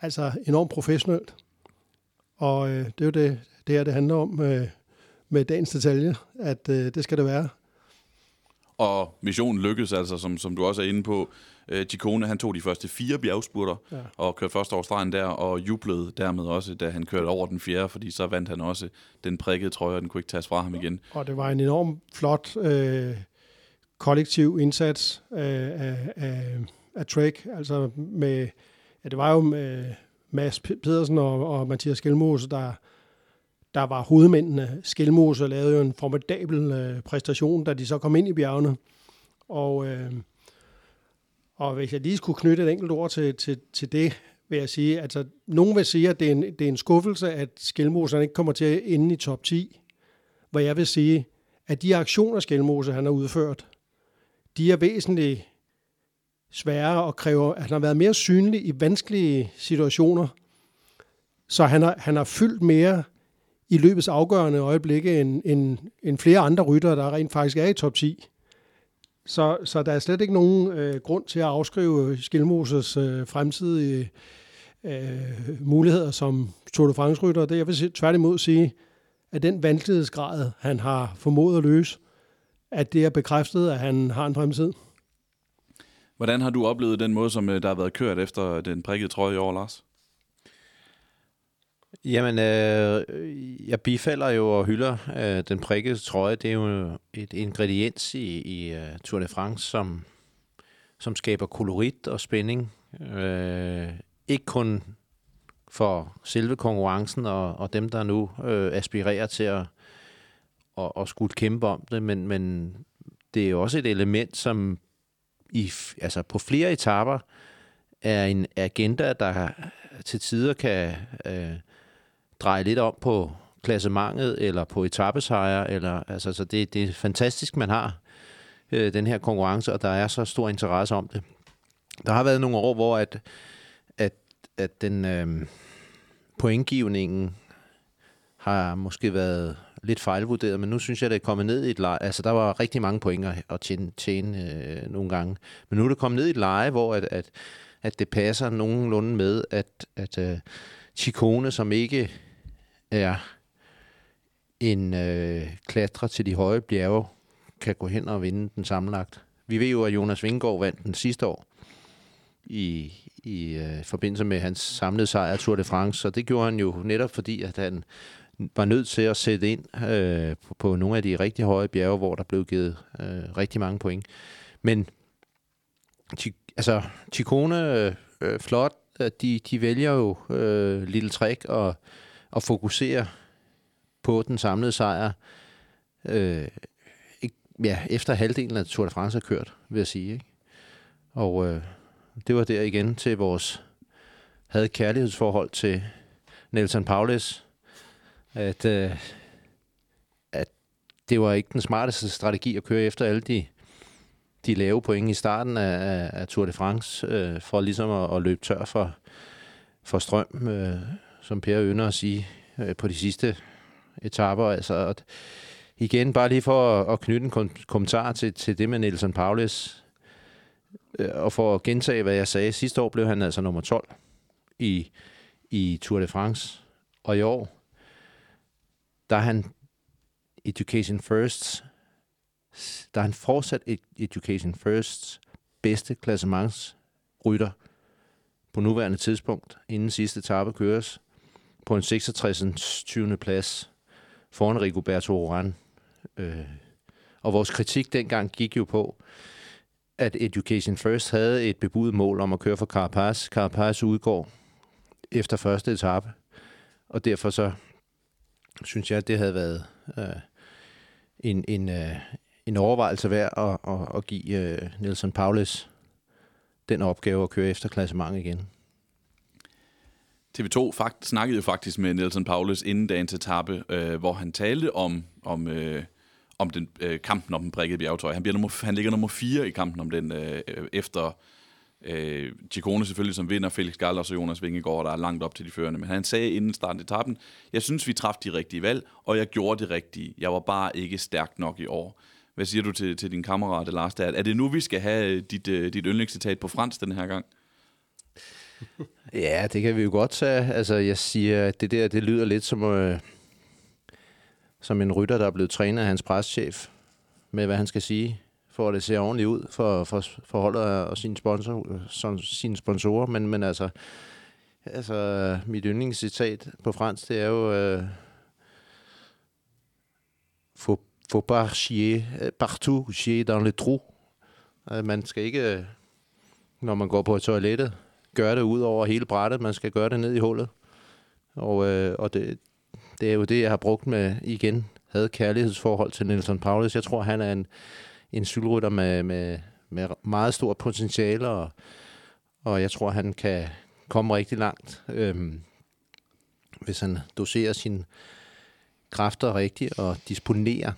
S3: altså enormt professionelt. Og øh, det er jo det, det her, det handler om øh, med dagens detalje, at øh, det skal det være.
S2: Og missionen lykkedes altså, som, som du også er inde på. Øh, Gicone, han tog de første fire bjergspurter ja. og kørte først over stregen der, og jublede dermed også, da han kørte over den fjerde, fordi så vandt han også den prikkede trøje, og den kunne ikke tages fra ham igen.
S3: Og det var en enorm flot øh, kollektiv indsats øh, af, af, af Trek, altså med, ja, det var jo med Mads Pedersen og, og Mathias Skelmose, der, der var hovedmændene. Skelmose lavede jo en formidabel øh, præstation, da de så kom ind i bjergene. Og, øh, og hvis jeg lige skulle knytte et enkelt ord til, til, til det, vil jeg sige, altså nogen vil sige, at det er en, det er en skuffelse, at Skelmose ikke kommer til at ende i top 10. Hvor jeg vil sige, at de aktioner, Skelmose han har udført, de er væsentligt sværere og kræver, at han har været mere synlig i vanskelige situationer. Så han har, han har fyldt mere i løbets afgørende øjeblikke end, end, end flere andre ryttere, der rent faktisk er i top 10. Så, så der er slet ikke nogen øh, grund til at afskrive Skilmoses øh, fremtidige øh, muligheder som Tour de France-rytter. Det jeg vil tværtimod sige, at den vanskelighedsgrad, han har formået at løse, at det er bekræftet, at han har en fremtid.
S2: Hvordan har du oplevet den måde, som øh, der har været kørt efter den prikkede trøje i år, Lars?
S4: Jamen, øh, jeg bifalder jo og hylder øh, den prikkede trøje. Det er jo et ingrediens i, i uh, Tour de France, som, som skaber kolorit og spænding. Øh, ikke kun for selve konkurrencen og, og dem, der nu øh, aspirerer til at og, og skulle kæmpe om det, men, men det er jo også et element, som i, altså på flere etaper er en agenda, der til tider kan øh, dreje lidt om på klassementet eller på etappesejre. Eller, altså, så det, det er fantastisk, man har øh, den her konkurrence, og der er så stor interesse om det. Der har været nogle år, hvor at, at, at den øh, pointgivningen har måske været lidt fejlvurderet, men nu synes jeg, det er kommet ned i et leje. Altså, der var rigtig mange pointer at tjene, tjene øh, nogle gange. Men nu er det kommet ned i et leje, hvor at, at, at det passer nogenlunde med, at, at øh, Chikone, som ikke er en øh, klatre til de høje bjerge, kan gå hen og vinde den sammenlagt. Vi ved jo, at Jonas Vingård vandt den sidste år i, i øh, forbindelse med hans samlede sejr Tour de France, og det gjorde han jo netop fordi, at han var nødt til at sætte ind øh, på, på nogle af de rigtig høje bjerge, hvor der blev givet øh, rigtig mange point. Men altså, Chicone, øh, øh, flot, de, de vælger jo øh, Lille Træk og, og fokusere på den samlede sejr. Øh, ikke, ja, efter halvdelen af Tour de France er kørt, vil jeg sige. Ikke? Og øh, det var der igen til vores havde kærlighedsforhold til Nelson Paulus, at, øh, at det var ikke den smarteste strategi at køre efter alle de, de lave point i starten af, af Tour de France, øh, for ligesom at, at løbe tør for, for strøm, øh, som Per ynder at sige, øh, på de sidste etaper. Altså, at, igen, bare lige for at, at knytte en kom- kommentar til, til det med Nelson Paulus, øh, og for at gentage, hvad jeg sagde, sidste år blev han altså nummer 12 i, i Tour de France, og i år der er han Education First, der er han fortsat Education First bedste klassementsrytter på nuværende tidspunkt, inden sidste etape køres, på en 66. 20. plads foran Rigoberto Oran. Øh, og vores kritik dengang gik jo på, at Education First havde et bebudet mål om at køre for Carapaz. Carapaz udgår efter første etape, og derfor så synes jeg, at det havde været øh, en, en, øh, en overvejelse værd at, at, at give øh, Nelson Paulus den opgave at køre efter klassement igen.
S2: TV2 fakt, snakkede jo faktisk med Nelson Paulus inden dagens etape, øh, hvor han talte om, om, øh, om den, øh, kampen om den prikkede bjergetøj. Han, bliver nummer, han ligger nummer 4 i kampen om den, øh, efter øh, Ciccone selvfølgelig, som vinder, Felix Gallers og Jonas Vingegaard, der er langt op til de førende. Men han sagde inden starten af etappen, jeg synes, vi træffede de rigtige valg, og jeg gjorde det rigtige. Jeg var bare ikke stærk nok i år. Hvad siger du til, til din kammerat, Lars? Der? Er det nu, vi skal have dit, øh, dit yndlingscitat på fransk den her gang? *laughs*
S4: Ja, det kan vi jo godt tage. Altså, jeg siger, at det der, det lyder lidt som, øh, som en rytter, der er blevet trænet af hans preschef med, hvad han skal sige, for at det ser ordentligt ud for, for, for holdet og sine, sponsor, som, sine sponsorer. Men, men altså, altså, mit yndlingscitat på fransk, det er jo... Øh, faut, faut pas chier partout, chier dans le trou. Altså, man skal ikke, øh, når man går på toilettet, gøre det ud over hele brættet. Man skal gøre det ned i hullet. Og, øh, og det, det er jo det, jeg har brugt med igen. Havde kærlighedsforhold til Nelson Paulus. Jeg tror, han er en, en cykelrytter med, med, med meget stort potentiale, og, og jeg tror, han kan komme rigtig langt, øhm, hvis han doserer sine kræfter rigtigt og disponerer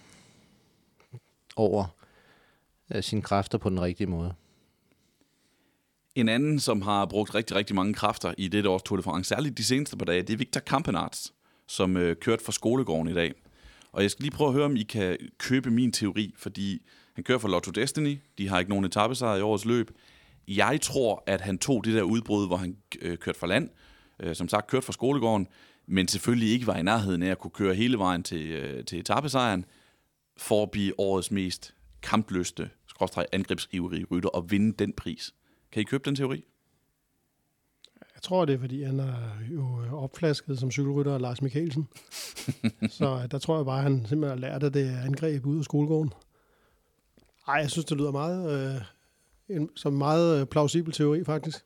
S4: over øh, sine kræfter på den rigtige måde.
S2: En anden, som har brugt rigtig, rigtig mange kræfter i det års Tour de France, særligt de seneste par dage, det er Victor Kampenarts, som øh, kørte for skolegården i dag. Og jeg skal lige prøve at høre, om I kan købe min teori, fordi han kører for Lotto Destiny. De har ikke nogen etappesejr i årets løb. Jeg tror, at han tog det der udbrud, hvor han øh, kørte for land, øh, som sagt kørte for skolegården, men selvfølgelig ikke var i nærheden af at kunne køre hele vejen til, øh, til etappesejren, for at blive årets mest kampløste, skråstrej angrebsivrige rytter og vinde den pris. Kan I købe den teori?
S3: Jeg tror, det er, fordi han er jo opflasket som cykelrytter af Lars Mikkelsen. *laughs* så der tror jeg bare, at han simpelthen har lært, at det er angreb ud af skolegården. Ej, jeg synes, det lyder meget, øh, en, som meget øh, plausibel teori, faktisk.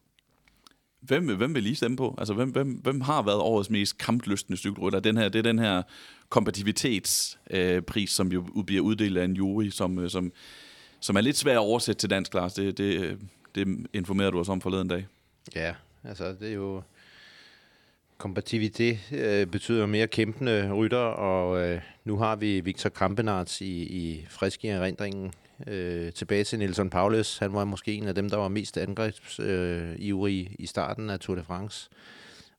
S2: Hvem, hvem vil lige stemme på? Altså, hvem, hvem, hvem har været årets mest kampløstende cykelrytter? Den her, det er den her kompatibilitetspris, øh, som jo bliver uddelt af en jury, som, øh, som, som er lidt svær at oversætte til dansk, Lars. Det, det, det informerede du os om forleden dag.
S4: Ja, altså det er jo... Kompatibilitet øh, betyder mere kæmpende rytter, og øh, nu har vi Victor Kampenarts i, i friske erindringen. Øh, tilbage til Nelson Paulus. Han var måske en af dem, der var mest angrebsivrig øh, i starten af Tour de France.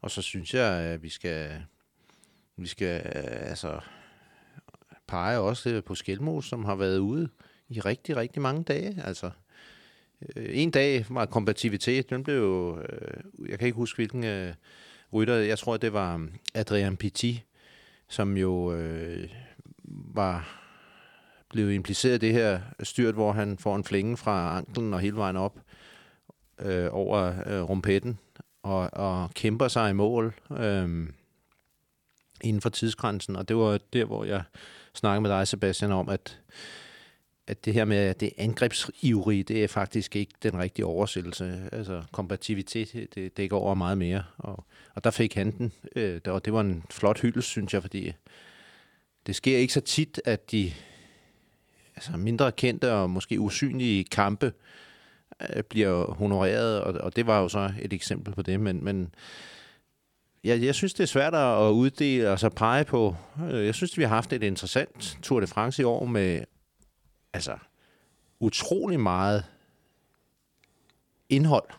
S4: Og så synes jeg, at vi skal, vi skal øh, altså, pege også på Skelmos, som har været ude i rigtig, rigtig mange dage. Altså, Øh, en dag var kompatibilitet, den blev jo, jeg kan ikke huske hvilken øh, rytter, jeg tror det var øh, Adrian Petit, som jo øh, var blevet impliceret i det her styrt, hvor han får en flænge fra anklen og hele vejen op øh, over øh, rumpetten og, og kæmper sig i mål øh, inden for tidsgrænsen. Og det var der, hvor jeg snakkede med dig, Sebastian, om, at at det her med, at det angrebsivrige, det er faktisk ikke den rigtige oversættelse. Altså, kompatibilitet, det dækker over meget mere. Og, og der fik han den. Øh, og det var en flot hyldest, synes jeg, fordi det sker ikke så tit, at de altså mindre kendte og måske usynlige kampe øh, bliver honoreret, og, og det var jo så et eksempel på det, men, men jeg, jeg synes, det er svært at uddele og så pege på. Øh, jeg synes, vi har haft et interessant Tour de France i år med altså utrolig meget indhold.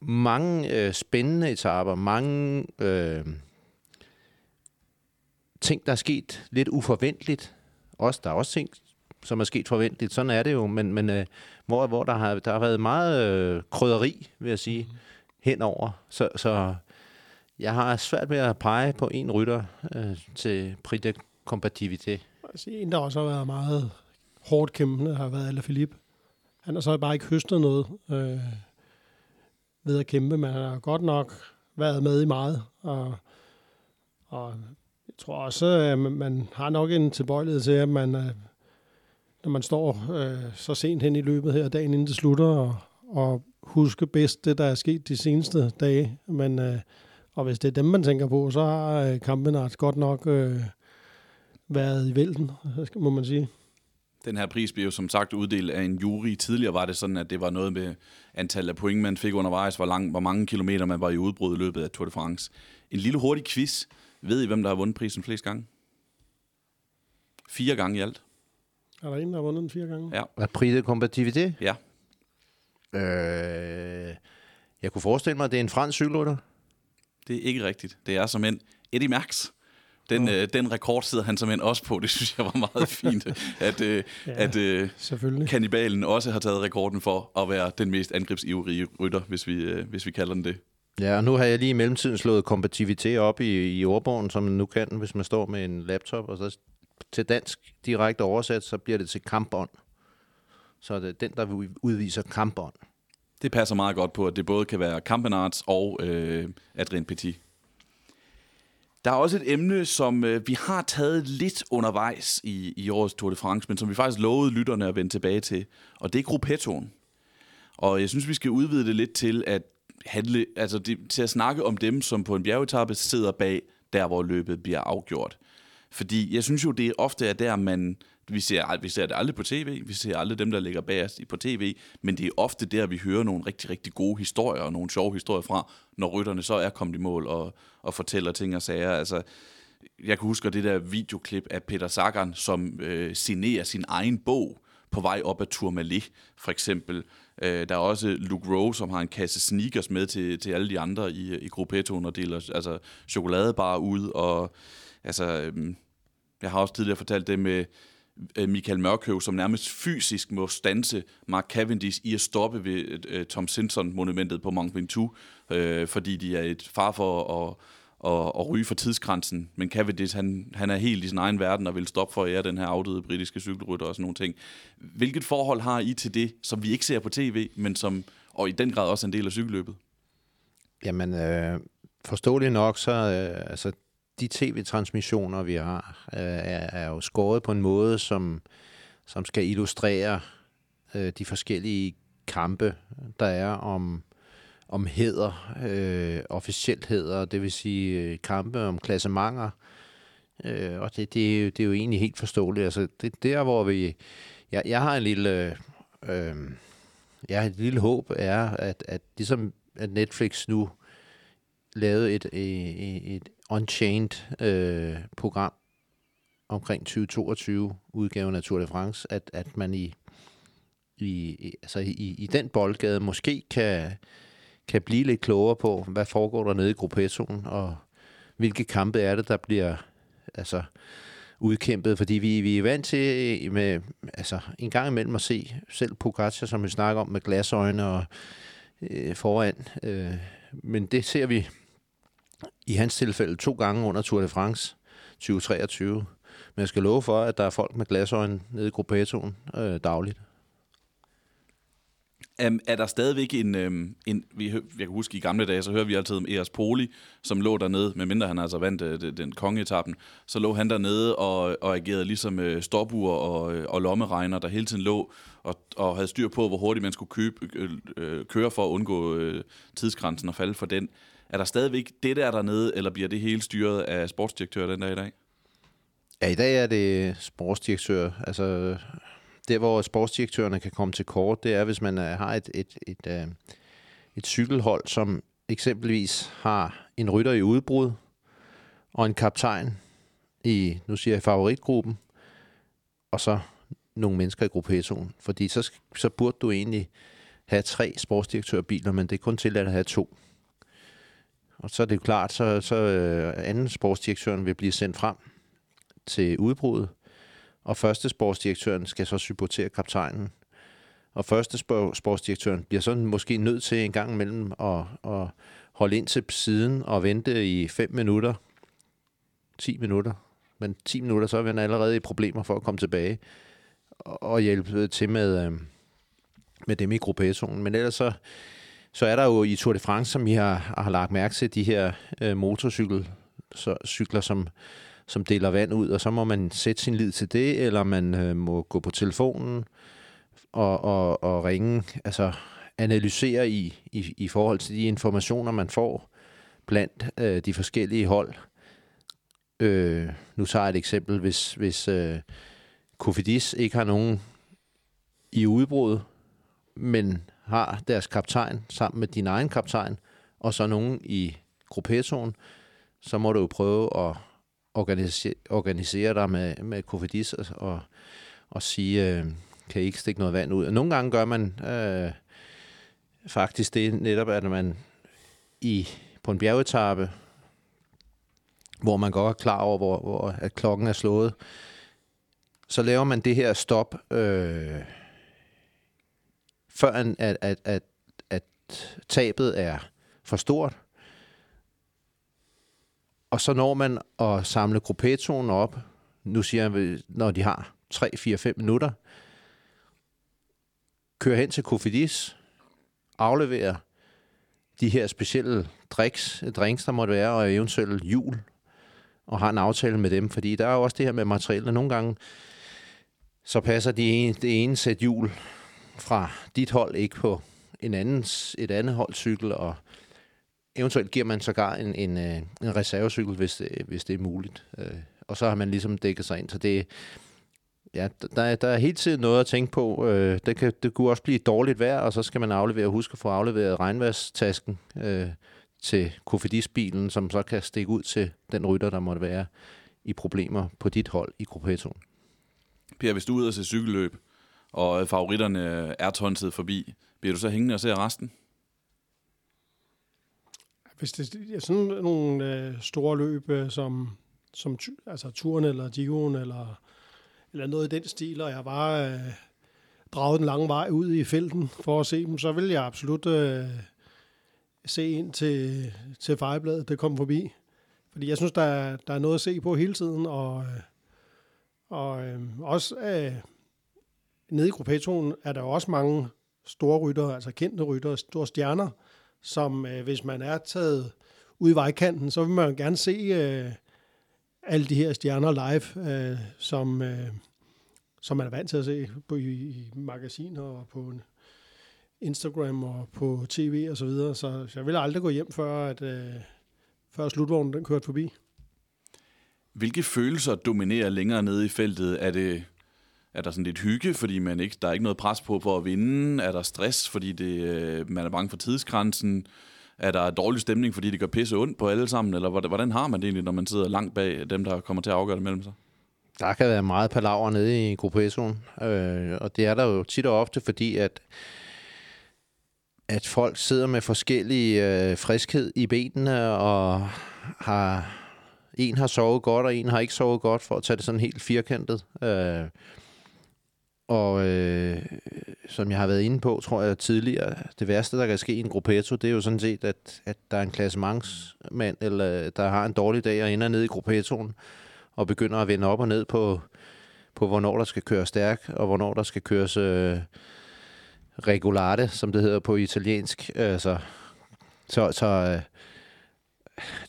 S4: Mange øh, spændende etaper, mange øh, ting, der er sket lidt uforventeligt. Også, der er også ting, som er sket forventeligt. Sådan er det jo, men, men øh, hvor, hvor der, har, der har været meget øh, krydderi, vil jeg sige, mm. henover. Så, så Jeg har svært ved at pege på en rytter øh, til Prix de Compatibilité.
S3: Altså, en, der også har været meget hårdt kæmpende, har været Alaphilippe. Han har så bare ikke høstet noget øh, ved at kæmpe, men han har godt nok været med i meget. Og, og jeg tror også, at man, har nok en tilbøjelighed til, at man, øh, når man står øh, så sent hen i løbet her, dagen inden det slutter, og, og huske bedst det, der er sket de seneste dage. Men, øh, og hvis det er dem, man tænker på, så har øh, Kampenart godt nok øh, været i vælten, må man sige.
S2: Den her pris blev jo som sagt uddelt af en jury. Tidligere var det sådan, at det var noget med antallet af point, man fik undervejs, hvor, lang, hvor mange kilometer man var i udbrud i løbet af Tour de France. En lille hurtig quiz. Ved I, hvem der har vundet prisen flest gange? Fire gange i alt.
S3: Er der en, der har vundet den fire gange?
S2: Ja.
S4: Er Prix de Compatibilité?
S2: Ja.
S4: Øh, jeg kunne forestille mig, at det er en fransk cykelrytter.
S2: Det er ikke rigtigt. Det er som en Eddie Max. Den, øh, den rekord sidder han som en også på. Det synes jeg var meget *laughs* fint, at, øh,
S3: Ja.
S2: at øh, kannibalen også har taget rekorden for at være den mest angrebsivrige rytter, hvis vi, øh, hvis vi kalder den det.
S4: Ja, og nu har jeg lige i mellemtiden slået kompatibilitet op i, i ordbogen, som man nu kan, hvis man står med en laptop, og så til dansk direkte oversat, så bliver det til kampånd. Så er det den, der udviser kampånd.
S2: Det passer meget godt på, at det både kan være Campenarts og øh, Adrien Petit. Der er også et emne, som øh, vi har taget lidt undervejs i, i årets Tour de France, men som vi faktisk lovede lytterne at vende tilbage til, og det er gruppettoen. Og jeg synes, vi skal udvide det lidt til at handle, altså det, til at snakke om dem, som på en bjergetappe sidder bag, der hvor løbet bliver afgjort. Fordi jeg synes jo, det ofte er der, man... Vi ser, vi ser det aldrig på tv, vi ser aldrig dem, der ligger bag os på tv, men det er ofte der, vi hører nogle rigtig, rigtig gode historier, og nogle sjove historier fra, når rytterne så er kommet i mål og, og fortæller ting og sager. Altså, jeg kan huske det der videoklip af Peter Sagan, som øh, signerer sin egen bog på vej op ad Tourmalet, for eksempel. Øh, der er også Luke Rowe, som har en kasse sneakers med til, til alle de andre i, i gruppettoen og deler altså, chokoladebar ud. Og, altså, øh, jeg har også tidligere fortalt det med øh, Øh, Michael Mørkøv, som nærmest fysisk må stanse Mark Cavendish i at stoppe ved øh, øh Tom Simpson-monumentet på Mont Ventoux, øh, fordi de er et far for at, at, at ryge for tidsgrænsen. Men Cavendish, han, han er helt i sin egen verden og vil stoppe for at ære den her afdøde britiske cykelrytter og sådan nogle ting. Hvilket forhold har I til det, som vi ikke ser på tv, men som og i den grad også er en del af cykelløbet?
S4: Jamen, øh, forståeligt nok, så øh, altså, de tv-transmissioner, vi har, øh, er, er jo skåret på en måde, som, som skal illustrere øh, de forskellige kampe, der er om, om heder, øh, officielt heder, det vil sige øh, kampe om klassementer. Øh, og det, det, er jo, det er jo egentlig helt forståeligt. Altså, det er der, hvor vi... Jeg, jeg har en lille... Øh, jeg har et lille håb er, at, at ligesom at Netflix nu lavede et, et, et Unchained øh, program omkring 2022 udgaven af Tour de France, at, at man i, i, altså i, i den boldgade måske kan, kan blive lidt klogere på, hvad foregår der nede i gruppettoen, og hvilke kampe er det, der bliver altså, udkæmpet, fordi vi, vi er vant til med, altså, en gang imellem at se selv Pogacar, som vi snakker om med glasøjne og øh, foran, øh, men det ser vi i hans tilfælde to gange under Tour de France 2023. Men jeg skal love for, at der er folk med glasøjne nede i gruppettoen øh, dagligt.
S2: Um, er der stadigvæk en, um, en vi, jeg kan huske i gamle dage, så hører vi altid om Eras Poli, som lå dernede, medmindre han altså vandt øh, uh, den, den kongeetappen, så lå han dernede og, og agerede ligesom uh, stopur og, øh, og lommeregner, der hele tiden lå og, og havde styr på, hvor hurtigt man skulle købe, uh, køre for at undgå uh, tidsgrænsen og falde for den. Er der stadigvæk det der dernede, eller bliver det hele styret af sportsdirektører den dag i dag?
S4: Ja, i dag er det sportsdirektør. Altså, der hvor sportsdirektørerne kan komme til kort, det er, hvis man øh, har et, et, et, et, et cykelhold, som eksempelvis har en rytter i udbrud, og en kaptajn i, nu siger jeg, favoritgruppen, og så nogle mennesker i gruppettoen. Fordi så, så burde du egentlig have tre sportsdirektørbiler, men det er kun tilladt at have to. Og så er det jo klart, så, så øh, anden sportsdirektøren vil blive sendt frem til udbruddet, og første sportsdirektøren skal så supportere kaptajnen. Og første sportsdirektøren bliver så måske nødt til en gang imellem at, at holde ind til siden og vente i 5 minutter, 10 minutter, men 10 minutter, så er man allerede i problemer for at komme tilbage og hjælpe til med, øh, med dem i gruppetonen. Men ellers så, så er der jo i Tour de France, som I har, har lagt mærke til, de her øh, motorcykler, så, cykler, som, som deler vand ud, og så må man sætte sin lid til det, eller man øh, må gå på telefonen og, og, og ringe, altså analysere i, i, i forhold til de informationer, man får blandt øh, de forskellige hold. Øh, nu tager jeg et eksempel. Hvis, hvis øh, Kofidis ikke har nogen i udbrud, men har deres kaptajn sammen med din egen kaptajn, og så nogen i gruppetonen, så må du jo prøve at organisere, organisere dig med, med Kofidis og, og, og sige, øh, kan I ikke stikke noget vand ud? Og nogle gange gør man øh, faktisk det netop, at man i, på en bjergetappe, hvor man godt er klar over, hvor, hvor at klokken er slået, så laver man det her stop, øh, før at, at, at, at, at tabet er for stort. Og så når man at samle gruppetonen op, nu siger jeg, når de har 3, 4, 5 minutter, kører hen til Kofidis, afleverer de her specielle drinks, drinks, der måtte være, og eventuelt jul, og har en aftale med dem, fordi der er jo også det her med materialet. Nogle gange, så passer de ene, det ene sæt jul fra dit hold ikke på en andens, et andet holdcykel, og eventuelt giver man sågar en, en, øh, en reservecykel, hvis det, hvis det er muligt. Øh, og så har man ligesom dækket sig ind. Så det, ja, der, der er hele tiden noget at tænke på. Det, kan, det kunne også blive dårligt vejr, og så skal man aflevere, huske at få afleveret regnværstasken øh, til kofidisbilen, som så kan stikke ud til den rytter, der måtte være i problemer på dit hold i gruppetonen.
S2: Per, hvis du er ude og se cykelløb, og favoritterne er tonset forbi, bliver du så hængende og ser resten?
S3: Hvis det er sådan nogle øh, store løb, øh, som, som altså turen eller Giroen eller, eller noget i den stil, og jeg bare øh, draget den lange vej ud i felten for at se dem, så vil jeg absolut øh, se ind til, til fejrebladet, det kommer forbi. Fordi jeg synes, der er, der er noget at se på hele tiden, og, øh, og øh, også øh, nede i gruppetonen er der også mange store ryttere, altså kendte ryttere, store stjerner, som øh, hvis man er taget ud i vejkanten, så vil man gerne se øh, alle de her stjerner live, øh, som, øh, som man er vant til at se på, i, i magasiner og på Instagram og på tv og så videre. Så, så jeg vil aldrig gå hjem, før, at, øh, før slutvognen den kørte forbi.
S2: Hvilke følelser dominerer længere nede i feltet? Er det er der sådan lidt hygge, fordi man ikke, der er ikke noget pres på for at vinde? Er der stress, fordi det, øh, man er bange for tidsgrænsen? Er der dårlig stemning, fordi det gør pisse ondt på alle sammen? Eller hvordan, har man det egentlig, når man sidder langt bag dem, der kommer til at afgøre det mellem sig?
S4: Der kan være meget palaver nede i gruppetonen, øh, og det er der jo tit og ofte, fordi at, at folk sidder med forskellig øh, friskhed i benene, og har, en har sovet godt, og en har ikke sovet godt, for at tage det sådan helt firkantet. Øh, og øh, som jeg har været inde på, tror jeg tidligere, det værste, der kan ske i en gruppetto, det er jo sådan set, at, at der er en klassementsmand, eller der har en dårlig dag og ender nede i gruppettoen, og begynder at vende op og ned på, på hvornår der skal køres stærk, og hvornår der skal køres øh, regulate, som det hedder på italiensk. Altså, så så øh,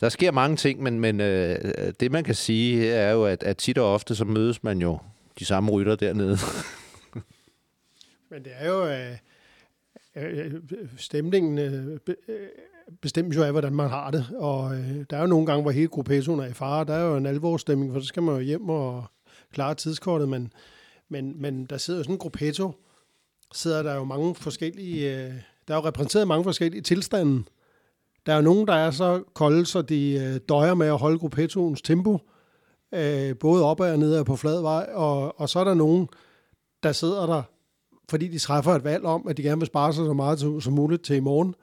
S4: der sker mange ting, men, men øh, det man kan sige er jo, at, at tit og ofte så mødes man jo de samme rytter dernede. *laughs*
S3: Men det er jo... Øh, øh, øh stemningen øh, øh, bestemmes jo af, hvordan man har det. Og øh, der er jo nogle gange, hvor hele gruppetonen er i fare. Der er jo en alvorsstemning, for så skal man jo hjem og klare tidskortet. Men, men, men der sidder jo sådan en gruppetto, sidder der jo mange forskellige... Øh, der er jo repræsenteret mange forskellige tilstande. Der er jo nogen, der er så kolde, så de øh, døjer med at holde gruppetoens tempo, øh, både op og ned og på flad vej, og, og så er der nogen, der sidder der, fordi de træffer et valg om, at de gerne vil spare sig så meget som, som muligt til i morgen.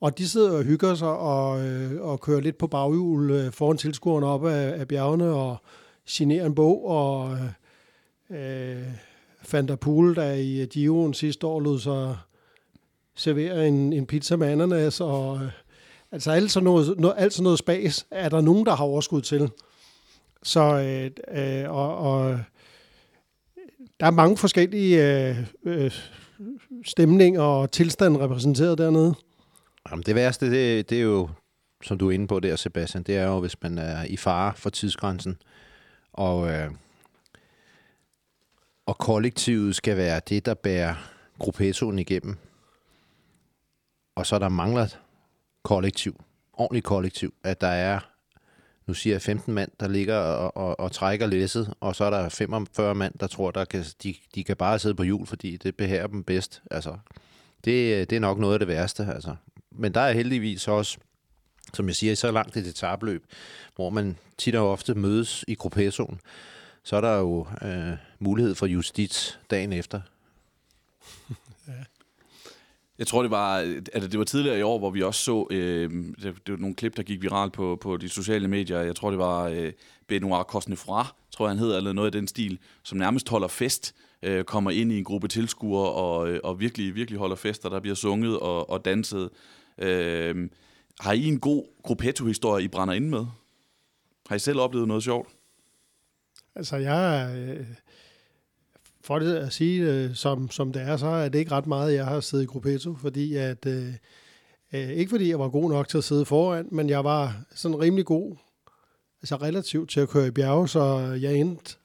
S3: Og de sidder og hygger sig og, øh, og kører lidt på baghjul øh, foran tilskuerne op af, af bjergene og generer en bog. Og øh, Van der Poel, der i Giroen sidste år lod sig servere en, en pizza med ananas. Og, øh, Altså alt sådan noget, noget, alt sådan noget spas er der nogen, der har overskud til. Så, øh, øh, og, og der er mange forskellige øh, øh, stemninger og tilstande repræsenteret dernede.
S4: Jamen, det værste, det, det er jo, som du er inde på der, Sebastian, det er jo, hvis man er i fare for tidsgrænsen, og, øh, og kollektivet skal være det, der bærer gruppetoen igennem. Og så der mangler kollektiv, ordentligt kollektiv, at der er, nu siger jeg 15 mand, der ligger og, og, og trækker læsset, og så er der 45 mand, der tror, der kan, de, de kan bare sidde på jul, fordi det behager dem bedst. Altså, det, det er nok noget af det værste. Altså. Men der er heldigvis også, som jeg siger, så langt et etabløb, hvor man tit og ofte mødes i gruppetoen, så er der jo øh, mulighed for justits dagen efter. *laughs*
S2: Jeg tror, det var, altså det var tidligere i år, hvor vi også så, øh, det, det var nogle klip, der gik viralt på, på de sociale medier. Jeg tror, det var øh, Benoit Cosnefra, tror jeg han hedder, eller noget af den stil, som nærmest holder fest, øh, kommer ind i en gruppe tilskuere og, øh, og virkelig, virkelig holder fest, og der bliver sunget og, og danset. Øh, har I en god gruppetto-historie, I brænder ind med? Har I selv oplevet noget sjovt?
S3: Altså, jeg øh, for det at sige, øh, som, som det er, så er det ikke ret meget, jeg har siddet i Gruppetto, fordi at, øh, øh, ikke fordi jeg var god nok til at sidde foran, men jeg var sådan rimelig god, altså relativt til at køre i bjerge, så jeg endte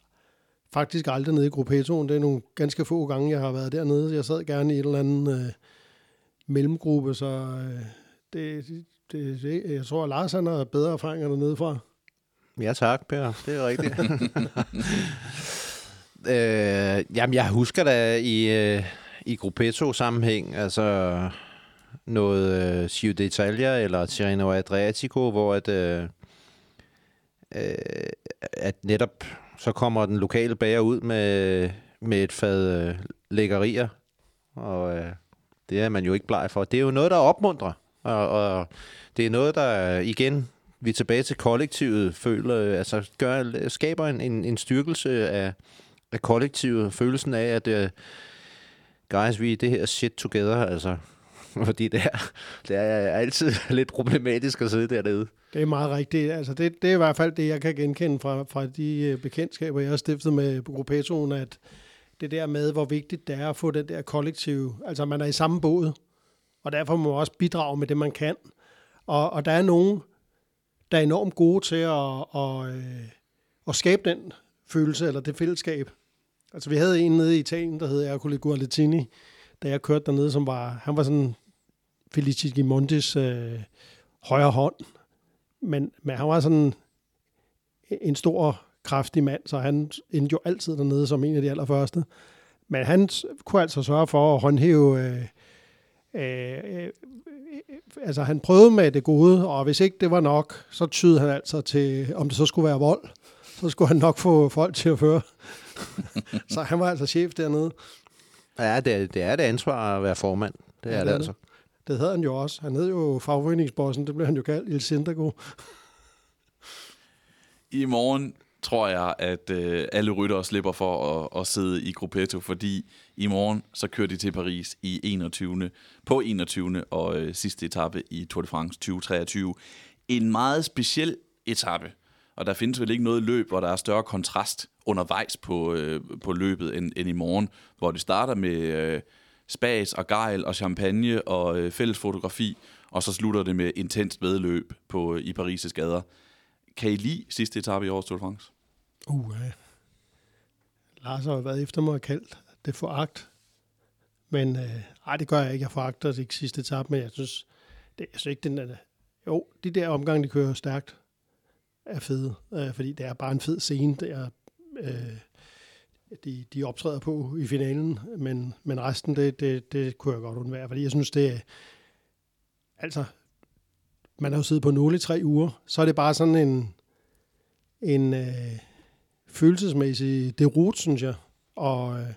S3: faktisk aldrig nede i Gruppettoen. Det er nogle ganske få gange, jeg har været dernede. Jeg sad gerne i et eller andet øh, mellemgruppe, så øh, det, det, det, jeg tror, at Lars han har bedre erfaringer dernede fra.
S4: Ja tak, Per. Det er rigtigt. *laughs* øh, jamen, jeg husker da i, øh, i Gruppetto-sammenhæng, altså noget øh, Giro d'Italia eller Tirreno Adriatico, hvor at, øh, øh, at netop så kommer den lokale bager ud med, med et fad øh, lækkerier, og øh, det er man jo ikke bleg for. Det er jo noget, der opmuntrer, og, og det er noget, der igen vi er tilbage til kollektivet, føler, øh, altså gør, skaber en, en, en styrkelse af, af kollektivet, følelsen af, at uh, guys, vi er det her shit together, altså. *laughs* Fordi det er, det er altid *laughs* lidt problematisk at sidde dernede.
S3: Det er meget rigtigt. Altså det, det er i hvert fald det, jeg kan genkende fra, fra de øh, bekendtskaber, jeg har stiftet med gruppetoen, at det der med, hvor vigtigt det er at få den der kollektiv, altså man er i samme båd, og derfor må man også bidrage med det, man kan. Og, og der er nogen, der er enormt gode til at, at, at, at skabe den følelse eller det fællesskab. Altså vi havde en nede i Italien, der hed Ercole Guarletini, da jeg kørte dernede, som var, han var sådan Felici Gimondis øh, højre hånd, men, men han var sådan en stor, kraftig mand, så han endte jo altid dernede som en af de allerførste. Men han kunne altså sørge for at håndhæve øh, øh, øh, altså han prøvede med det gode, og hvis ikke det var nok, så tydede han altså til, om det så skulle være vold, så skulle han nok få folk til at føre. *laughs* så han var altså chef dernede.
S4: Ja, det er, det er det ansvar at være formand. Det er ja, det, det altså.
S3: Det hedder han jo også. Han hed jo fagforeningsbossen, det blev han jo kaldt, Il Sindago.
S2: I morgen tror jeg, at øh, alle ryttere slipper for at, at sidde i Gruppetto, fordi i morgen så kører de til Paris i 21. på 21. og øh, sidste etape i Tour de France 2023. En meget speciel etape, og der findes vel ikke noget løb, hvor der er større kontrast undervejs på, øh, på løbet end, end i morgen, hvor det starter med øh, spas og gejl og champagne og øh, fælles fotografi, og så slutter det med intenst vedløb på, øh, i Paris' gader. Kan I lide sidste etape i årets Tour de France?
S3: Uh, ja. Lars har været efter mig og kaldt det foragt. Men øh, ej, det gør jeg ikke. Jeg foragter det ikke sidste etape, men jeg synes, det, jeg synes ikke, den er... Jo, de der omgange, de kører stærkt, er fede. Øh, fordi det er bare en fed scene, der øh, de, de optræder på i finalen. Men, men resten, det, det, det kunne jeg godt undvære, fordi jeg synes, det er... Altså, man har jo siddet på 0 i tre uger, så er det bare sådan en, en øh, følelsesmæssig derut, synes jeg, og øh,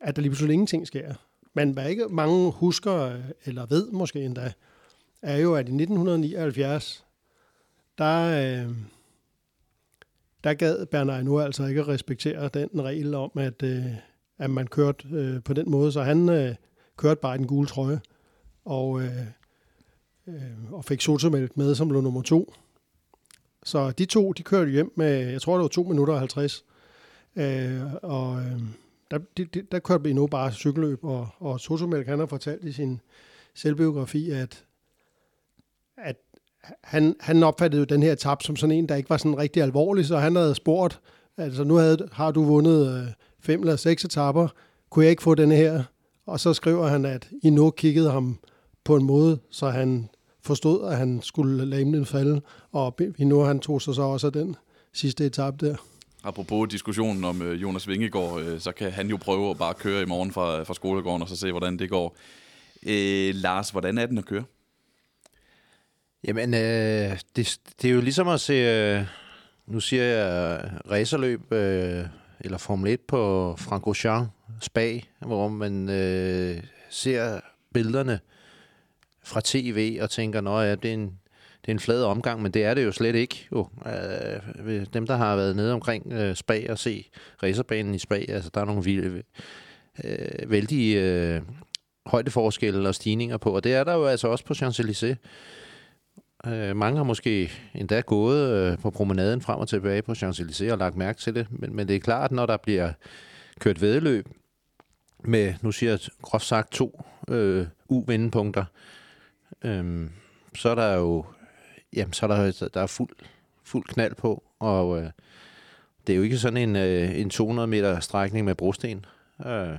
S3: at der lige pludselig ingenting sker. Men hvad ikke mange husker, øh, eller ved måske endda, er jo, at i 1979, der, øh, der gad Bernard nu altså ikke at respektere den regel om, at, øh, at man kørte øh, på den måde, så han øh, kørte bare i den gule trøje. Og øh, øh, og fik Sotomælk med, som blev nummer to. Så de to, de kørte hjem med, jeg tror det var 2 minutter og 50. Øh, og øh, der, de, de, der kørte vi nu bare cykelløb, og, og Sotomælk, han har fortalt i sin selvbiografi, at, at han, han opfattede jo den her tab som sådan en, der ikke var sådan rigtig alvorlig, så han havde spurgt, altså nu havde, har du vundet øh, fem eller seks etapper, kunne jeg ikke få den her? Og så skriver han, at I nu kiggede ham på en måde, så han forstod, at han skulle lade den falde, og i nu han tog sig så også af den sidste etape der.
S2: Apropos diskussionen om øh, Jonas Vingegaard, øh, så kan han jo prøve at bare køre i morgen fra, fra skolegården, og så se, hvordan det går. Øh, Lars, hvordan er den at køre?
S4: Jamen, øh, det, det er jo ligesom at se, øh, nu siger jeg øh, racerløb, øh, eller Formel 1 på Francorchamps Spa, hvor man øh, ser billederne fra tv og tænker, at ja, det er en, det er en flad omgang, men det er det jo slet ikke. Jo. Øh, dem, der har været nede omkring øh, Spa og se racerbanen i Spa, altså der er nogle vilde, øh, vældige øh, højdeforskelle og stigninger på, og det er der jo altså også på Champs-Élysées. Øh, mange har måske endda gået øh, på promenaden frem og tilbage på Champs-Élysées og lagt mærke til det, men, men det er klart, når der bliver kørt vedløb med, nu siger jeg groft sagt, to øh, uvendepunkter, øh, så er der jo jamen, så er der, der er fuld, fuld knald på, og øh, det er jo ikke sådan en, øh, en 200 meter strækning med brosten. Øh,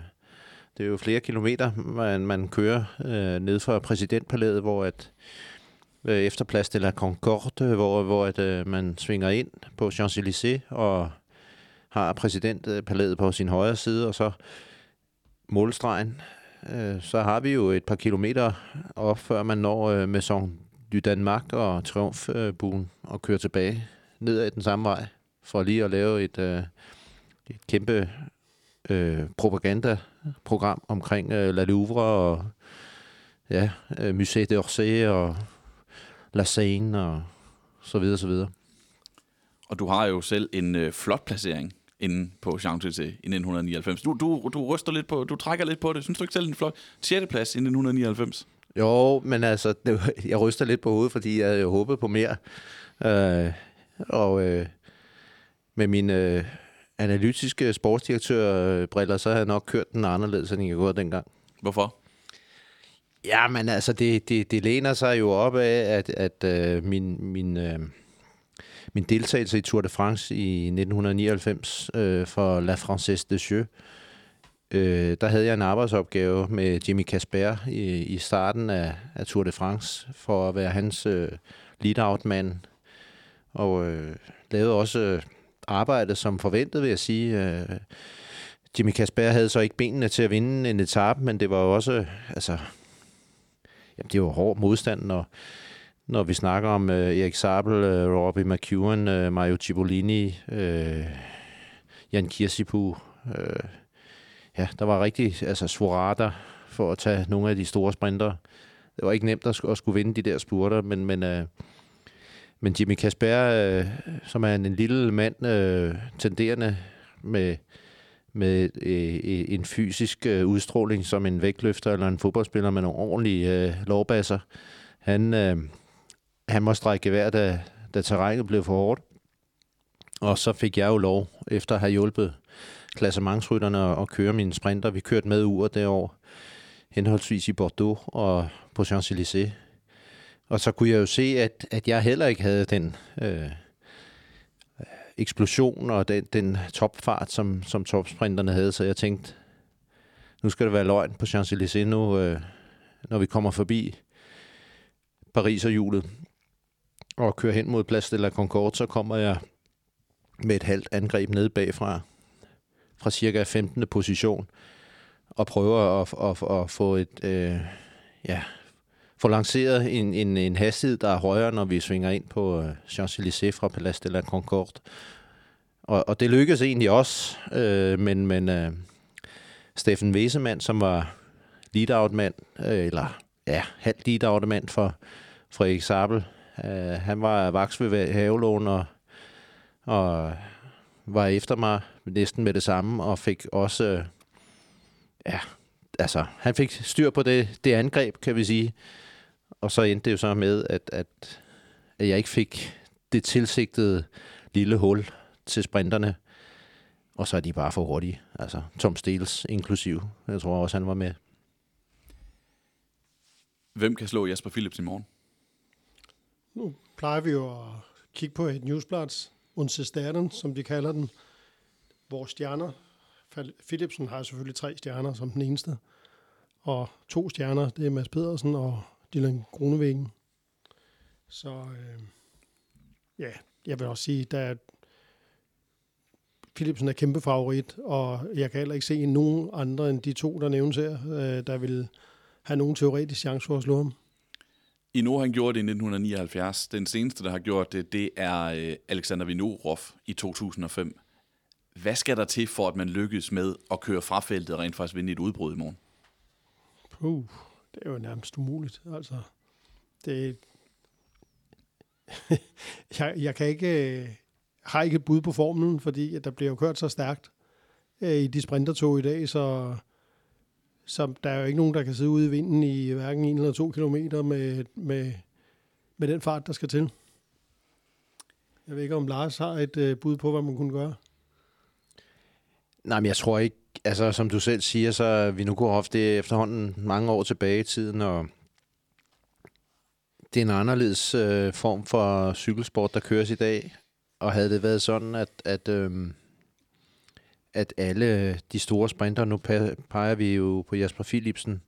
S4: det er jo flere kilometer, man, man kører øh, ned fra præsidentpalæet, hvor at øh, efter Place de la Concorde, hvor, hvor at, øh, man svinger ind på Champs-Élysées og har præsidentpalæet på sin højre side, og så målstregen. Øh, så har vi jo et par kilometer op, før man når øh, Maison du Danmark og Triumfbuen øh, og kører tilbage ned ad den samme vej, for lige at lave et, øh, et kæmpe øh, propagandaprogram omkring øh, La Louvre og ja, øh, Musée d'Orsay og La Seine og så videre, så videre.
S2: Og du har jo selv en øh, flot placering inde på Champs-Élysées i 1999. Du, du, du ryster lidt på, du trækker lidt på det. Synes du ikke selv en flot 6. plads i 1999?
S4: Jo, men altså, det, *laughs* jeg ryster lidt på hovedet, fordi jeg havde jo håbet på mere. Øh, og øh, med mine øh, analytiske sportsdirektørbriller, så havde jeg nok kørt den anderledes, end jeg gjorde dengang.
S2: Hvorfor?
S4: Ja, men altså, det, det, det læner sig jo op af, at, at øh, min, min, øh, min deltagelse i Tour de France i 1999 øh, for La Française des Jeux, øh, der havde jeg en arbejdsopgave med Jimmy Casper i, i starten af, af Tour de France, for at være hans øh, lead-out-mand. Og øh, lavede også øh, arbejde som forventet, vil jeg sige. Øh, Jimmy Casper havde så ikke benene til at vinde en etape, men det var jo også, øh, altså, jamen, det var hård modstand, når, når vi snakker om øh, Erik Sabel, øh, Robbie McEwen, øh, Mario Cipollini, øh, Jan Kirsipu, øh, ja, der var rigtig altså svurater for at tage nogle af de store sprinter. Det var ikke nemt at, at skulle vinde de der spurter, men, men, øh, men Jimmy Kasper, øh, som er en, en lille mand, øh, tenderende med, med øh, øh, en fysisk øh, udstråling som en vægtløfter eller en fodboldspiller med nogle ordentlige øh, lovbasser, han, øh, han må strække hver, da, da terrænet blev for hårdt. Og så fik jeg jo lov, efter at have hjulpet klassementsrytterne at køre mine sprinter. Vi kørte med uger derovre, henholdsvis i Bordeaux og på Champs-Élysées. Og så kunne jeg jo se, at, at jeg heller ikke havde den øh, eksplosion og den, den topfart, som, som topsprinterne havde. Så jeg tænkte, nu skal det være løgn på Champs-Élysées nu, øh, når vi kommer forbi Paris og hjulet og kører hen mod Place de la Concorde, så kommer jeg med et halvt angreb ned bagfra fra cirka 15. position og prøver at, at, at få et øh, ja, få lanceret en, en, en hastighed, der er højere, når vi svinger ind på øh, Champs-Élysées fra Place de la Concorde. Og, og det lykkedes egentlig også, øh, men, men øh, Steffen Wesemann, som var lead-out-mand, øh, eller ja, halv lead-out-mand for Frederik Sabel, øh, han var vaks ved havelån og, og var efter mig næsten med det samme, og fik også, øh, ja, altså, han fik styr på det, det angreb, kan vi sige. Og så endte det jo så med, at, at, at jeg ikke fik det tilsigtede lille hul til sprinterne. Og så er de bare for hurtige. Altså Tom Stils inklusiv. Jeg tror også, han var med.
S2: Hvem kan slå Jasper Philips i morgen?
S3: Nu plejer vi jo at kigge på et newsblads, Unse som de kalder den. Vores stjerner. Philipsen har selvfølgelig tre stjerner som den eneste. Og to stjerner, det er Mads Pedersen og Dylan Grunevæggen. Så øh, ja, jeg vil også sige, der Philipsen er kæmpe favorit, og jeg kan heller ikke se nogen andre end de to, der nævnes her, øh, der vil have nogen teoretisk chance for at slå ham.
S2: I nu han gjorde det i 1979. Den seneste, der har gjort det, det er øh, Alexander Vinorov i 2005. Hvad skal der til, for at man lykkes med at køre fra feltet og rent faktisk vinde et udbrud i morgen?
S3: Puh, det er jo nærmest umuligt. Altså, det, *laughs* jeg, jeg kan ikke, øh, har ikke et bud på formlen, fordi der bliver jo kørt så stærkt øh, i de sprintertog i dag, så, så der er jo ikke nogen, der kan sidde ude i vinden i hverken en eller to kilometer med, med, med den fart, der skal til. Jeg ved ikke, om Lars har et øh, bud på, hvad man kunne gøre.
S4: Nej, men jeg tror ikke, altså som du selv siger, så vi nu går ofte efterhånden mange år tilbage i tiden, og det er en anderledes øh, form for cykelsport, der køres i dag. Og havde det været sådan, at, at, øh, at alle de store sprinter, nu peger vi jo på Jasper Philipsen,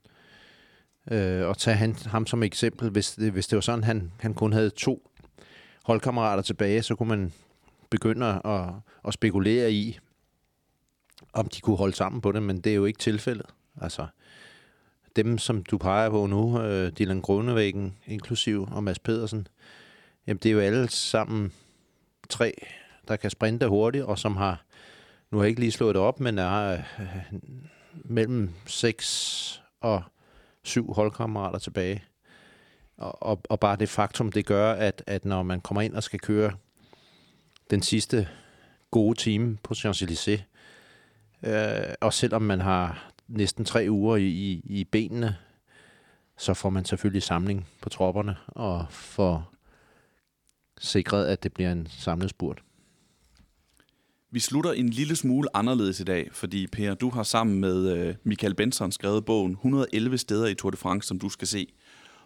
S4: øh, og tage han, ham som eksempel, hvis det, hvis det var sådan, han, han kun havde to holdkammerater tilbage, så kunne man begynde at, at spekulere i, om de kunne holde sammen på det, men det er jo ikke tilfældet. Altså, dem, som du peger på nu, øh, Dylan Grønnevæggen inklusiv, og Mads Pedersen, jamen det er jo alle sammen tre, der kan sprinte hurtigt, og som har, nu har jeg ikke lige slået det op, men er øh, mellem 6 og 7 holdkammerater tilbage. Og, og, og bare det faktum, det gør, at, at når man kommer ind og skal køre den sidste gode time på Champs-Élysées, øh, og selvom man har næsten tre uger i, i, i benene, så får man selvfølgelig samling på tropperne og får sikret, at det bliver en samlet spurt.
S2: Vi slutter en lille smule anderledes i dag, fordi Per, du har sammen med øh, Michael Benson skrevet bogen 111 steder i Tour de France, som du skal se.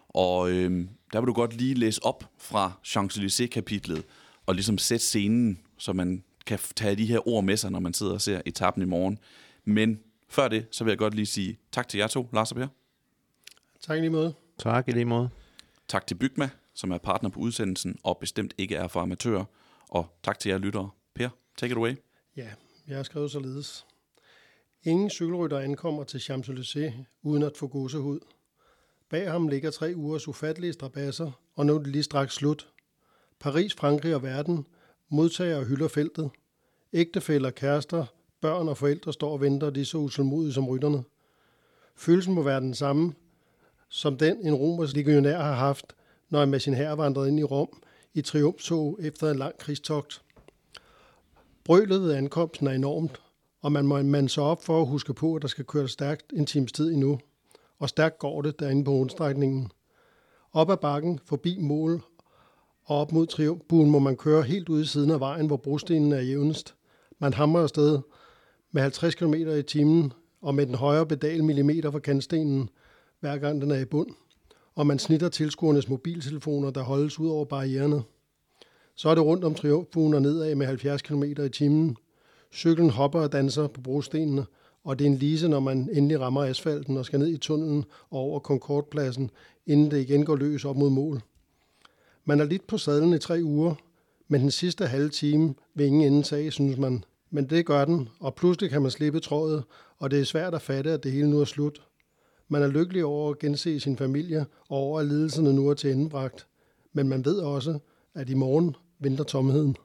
S2: Og øh, der vil du godt lige læse op fra Champs-Élysées-kapitlet og ligesom sætte scenen, så man kan tage de her ord med sig, når man sidder og ser etappen i morgen. Men før det, så vil jeg godt lige sige tak til jer to, Lars og Per.
S3: Tak i lige måde.
S4: Tak i lige måde.
S2: Tak til Bygma, som er partner på udsendelsen og bestemt ikke er for amatører. Og tak til jer lyttere. Per, take it away.
S3: Ja, jeg har skrevet således. Ingen cykelrytter ankommer til Champs-Élysées uden at få gåsehud. Bag ham ligger tre ugers ufattelige strabasser, og nu er det lige straks slut. Paris, Frankrig og verden modtager og hylder feltet. Ægtefæller, kærester, børn og forældre står og venter, og de er så utålmodige som rytterne. Følelsen må være den samme, som den en romersk legionær har haft, når han med sin hær vandrede ind i Rom i triumftog efter en lang krigstogt. Brølet ved ankomsten er enormt, og man må man så op for at huske på, at der skal køre stærkt en times tid endnu. Og stærkt går det derinde på rundstrækningen. Op ad bakken, forbi mål og op mod triumfbuen må man køre helt ude i siden af vejen, hvor brostenen er jævnest. Man hamrer afsted med 50 km i timen og med den højre pedal millimeter fra kantstenen, hver gang den er i bund. Og man snitter tilskuernes mobiltelefoner, der holdes ud over barriererne. Så er det rundt om triumfbuen og nedad med 70 km i timen. Cyklen hopper og danser på brostenene, og det er en lise, når man endelig rammer asfalten og skal ned i tunnelen og over Concordpladsen, inden det igen går løs op mod mål. Man er lidt på sadlen i tre uger, men den sidste halve time vil ingen ende tage, synes man. Men det gør den, og pludselig kan man slippe trådet, og det er svært at fatte, at det hele nu er slut. Man er lykkelig over at gense sin familie, og over at lidelserne nu er til endebragt. Men man ved også, at i morgen venter tomheden.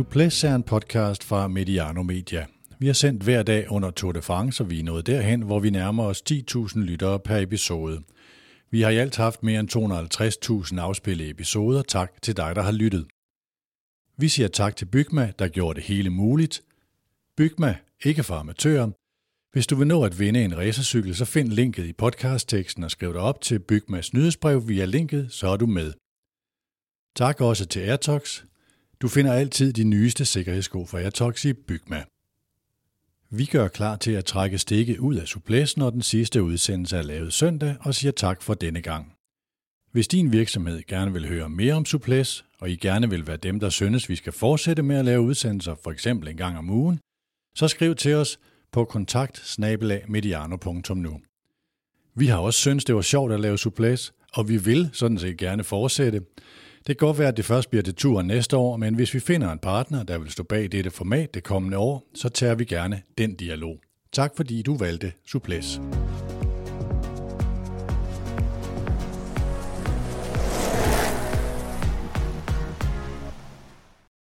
S5: Suples er en podcast fra Mediano Media. Vi har sendt hver dag under Tour de France, og vi er nået derhen, hvor vi nærmer os 10.000 lyttere per episode. Vi har i alt haft mere end 250.000 afspillede episoder. Tak til dig, der har lyttet. Vi siger tak til Bygma, der gjorde det hele muligt. Bygma, ikke for amatører. Hvis du vil nå at vinde en racercykel, så find linket i podcastteksten og skriv dig op til Bygmas nyhedsbrev via linket, så er du med. Tak også til Airtox. Du finder altid de nyeste sikkerhedssko fra Airtox i Bygma. Vi gør klar til at trække stikket ud af suplæs, når den sidste udsendelse er lavet søndag, og siger tak for denne gang. Hvis din virksomhed gerne vil høre mere om suplæs, og I gerne vil være dem, der synes, vi skal fortsætte med at lave udsendelser, for eksempel en gang om ugen, så skriv til os på kontakt mediano.nu. Vi har også syntes, det var sjovt at lave suplæs, og vi vil sådan set gerne fortsætte. Det kan godt være, at det først bliver til turen næste år, men hvis vi finder en partner, der vil stå bag dette format det kommende år, så tager vi gerne den dialog. Tak fordi du valgte Suplæs.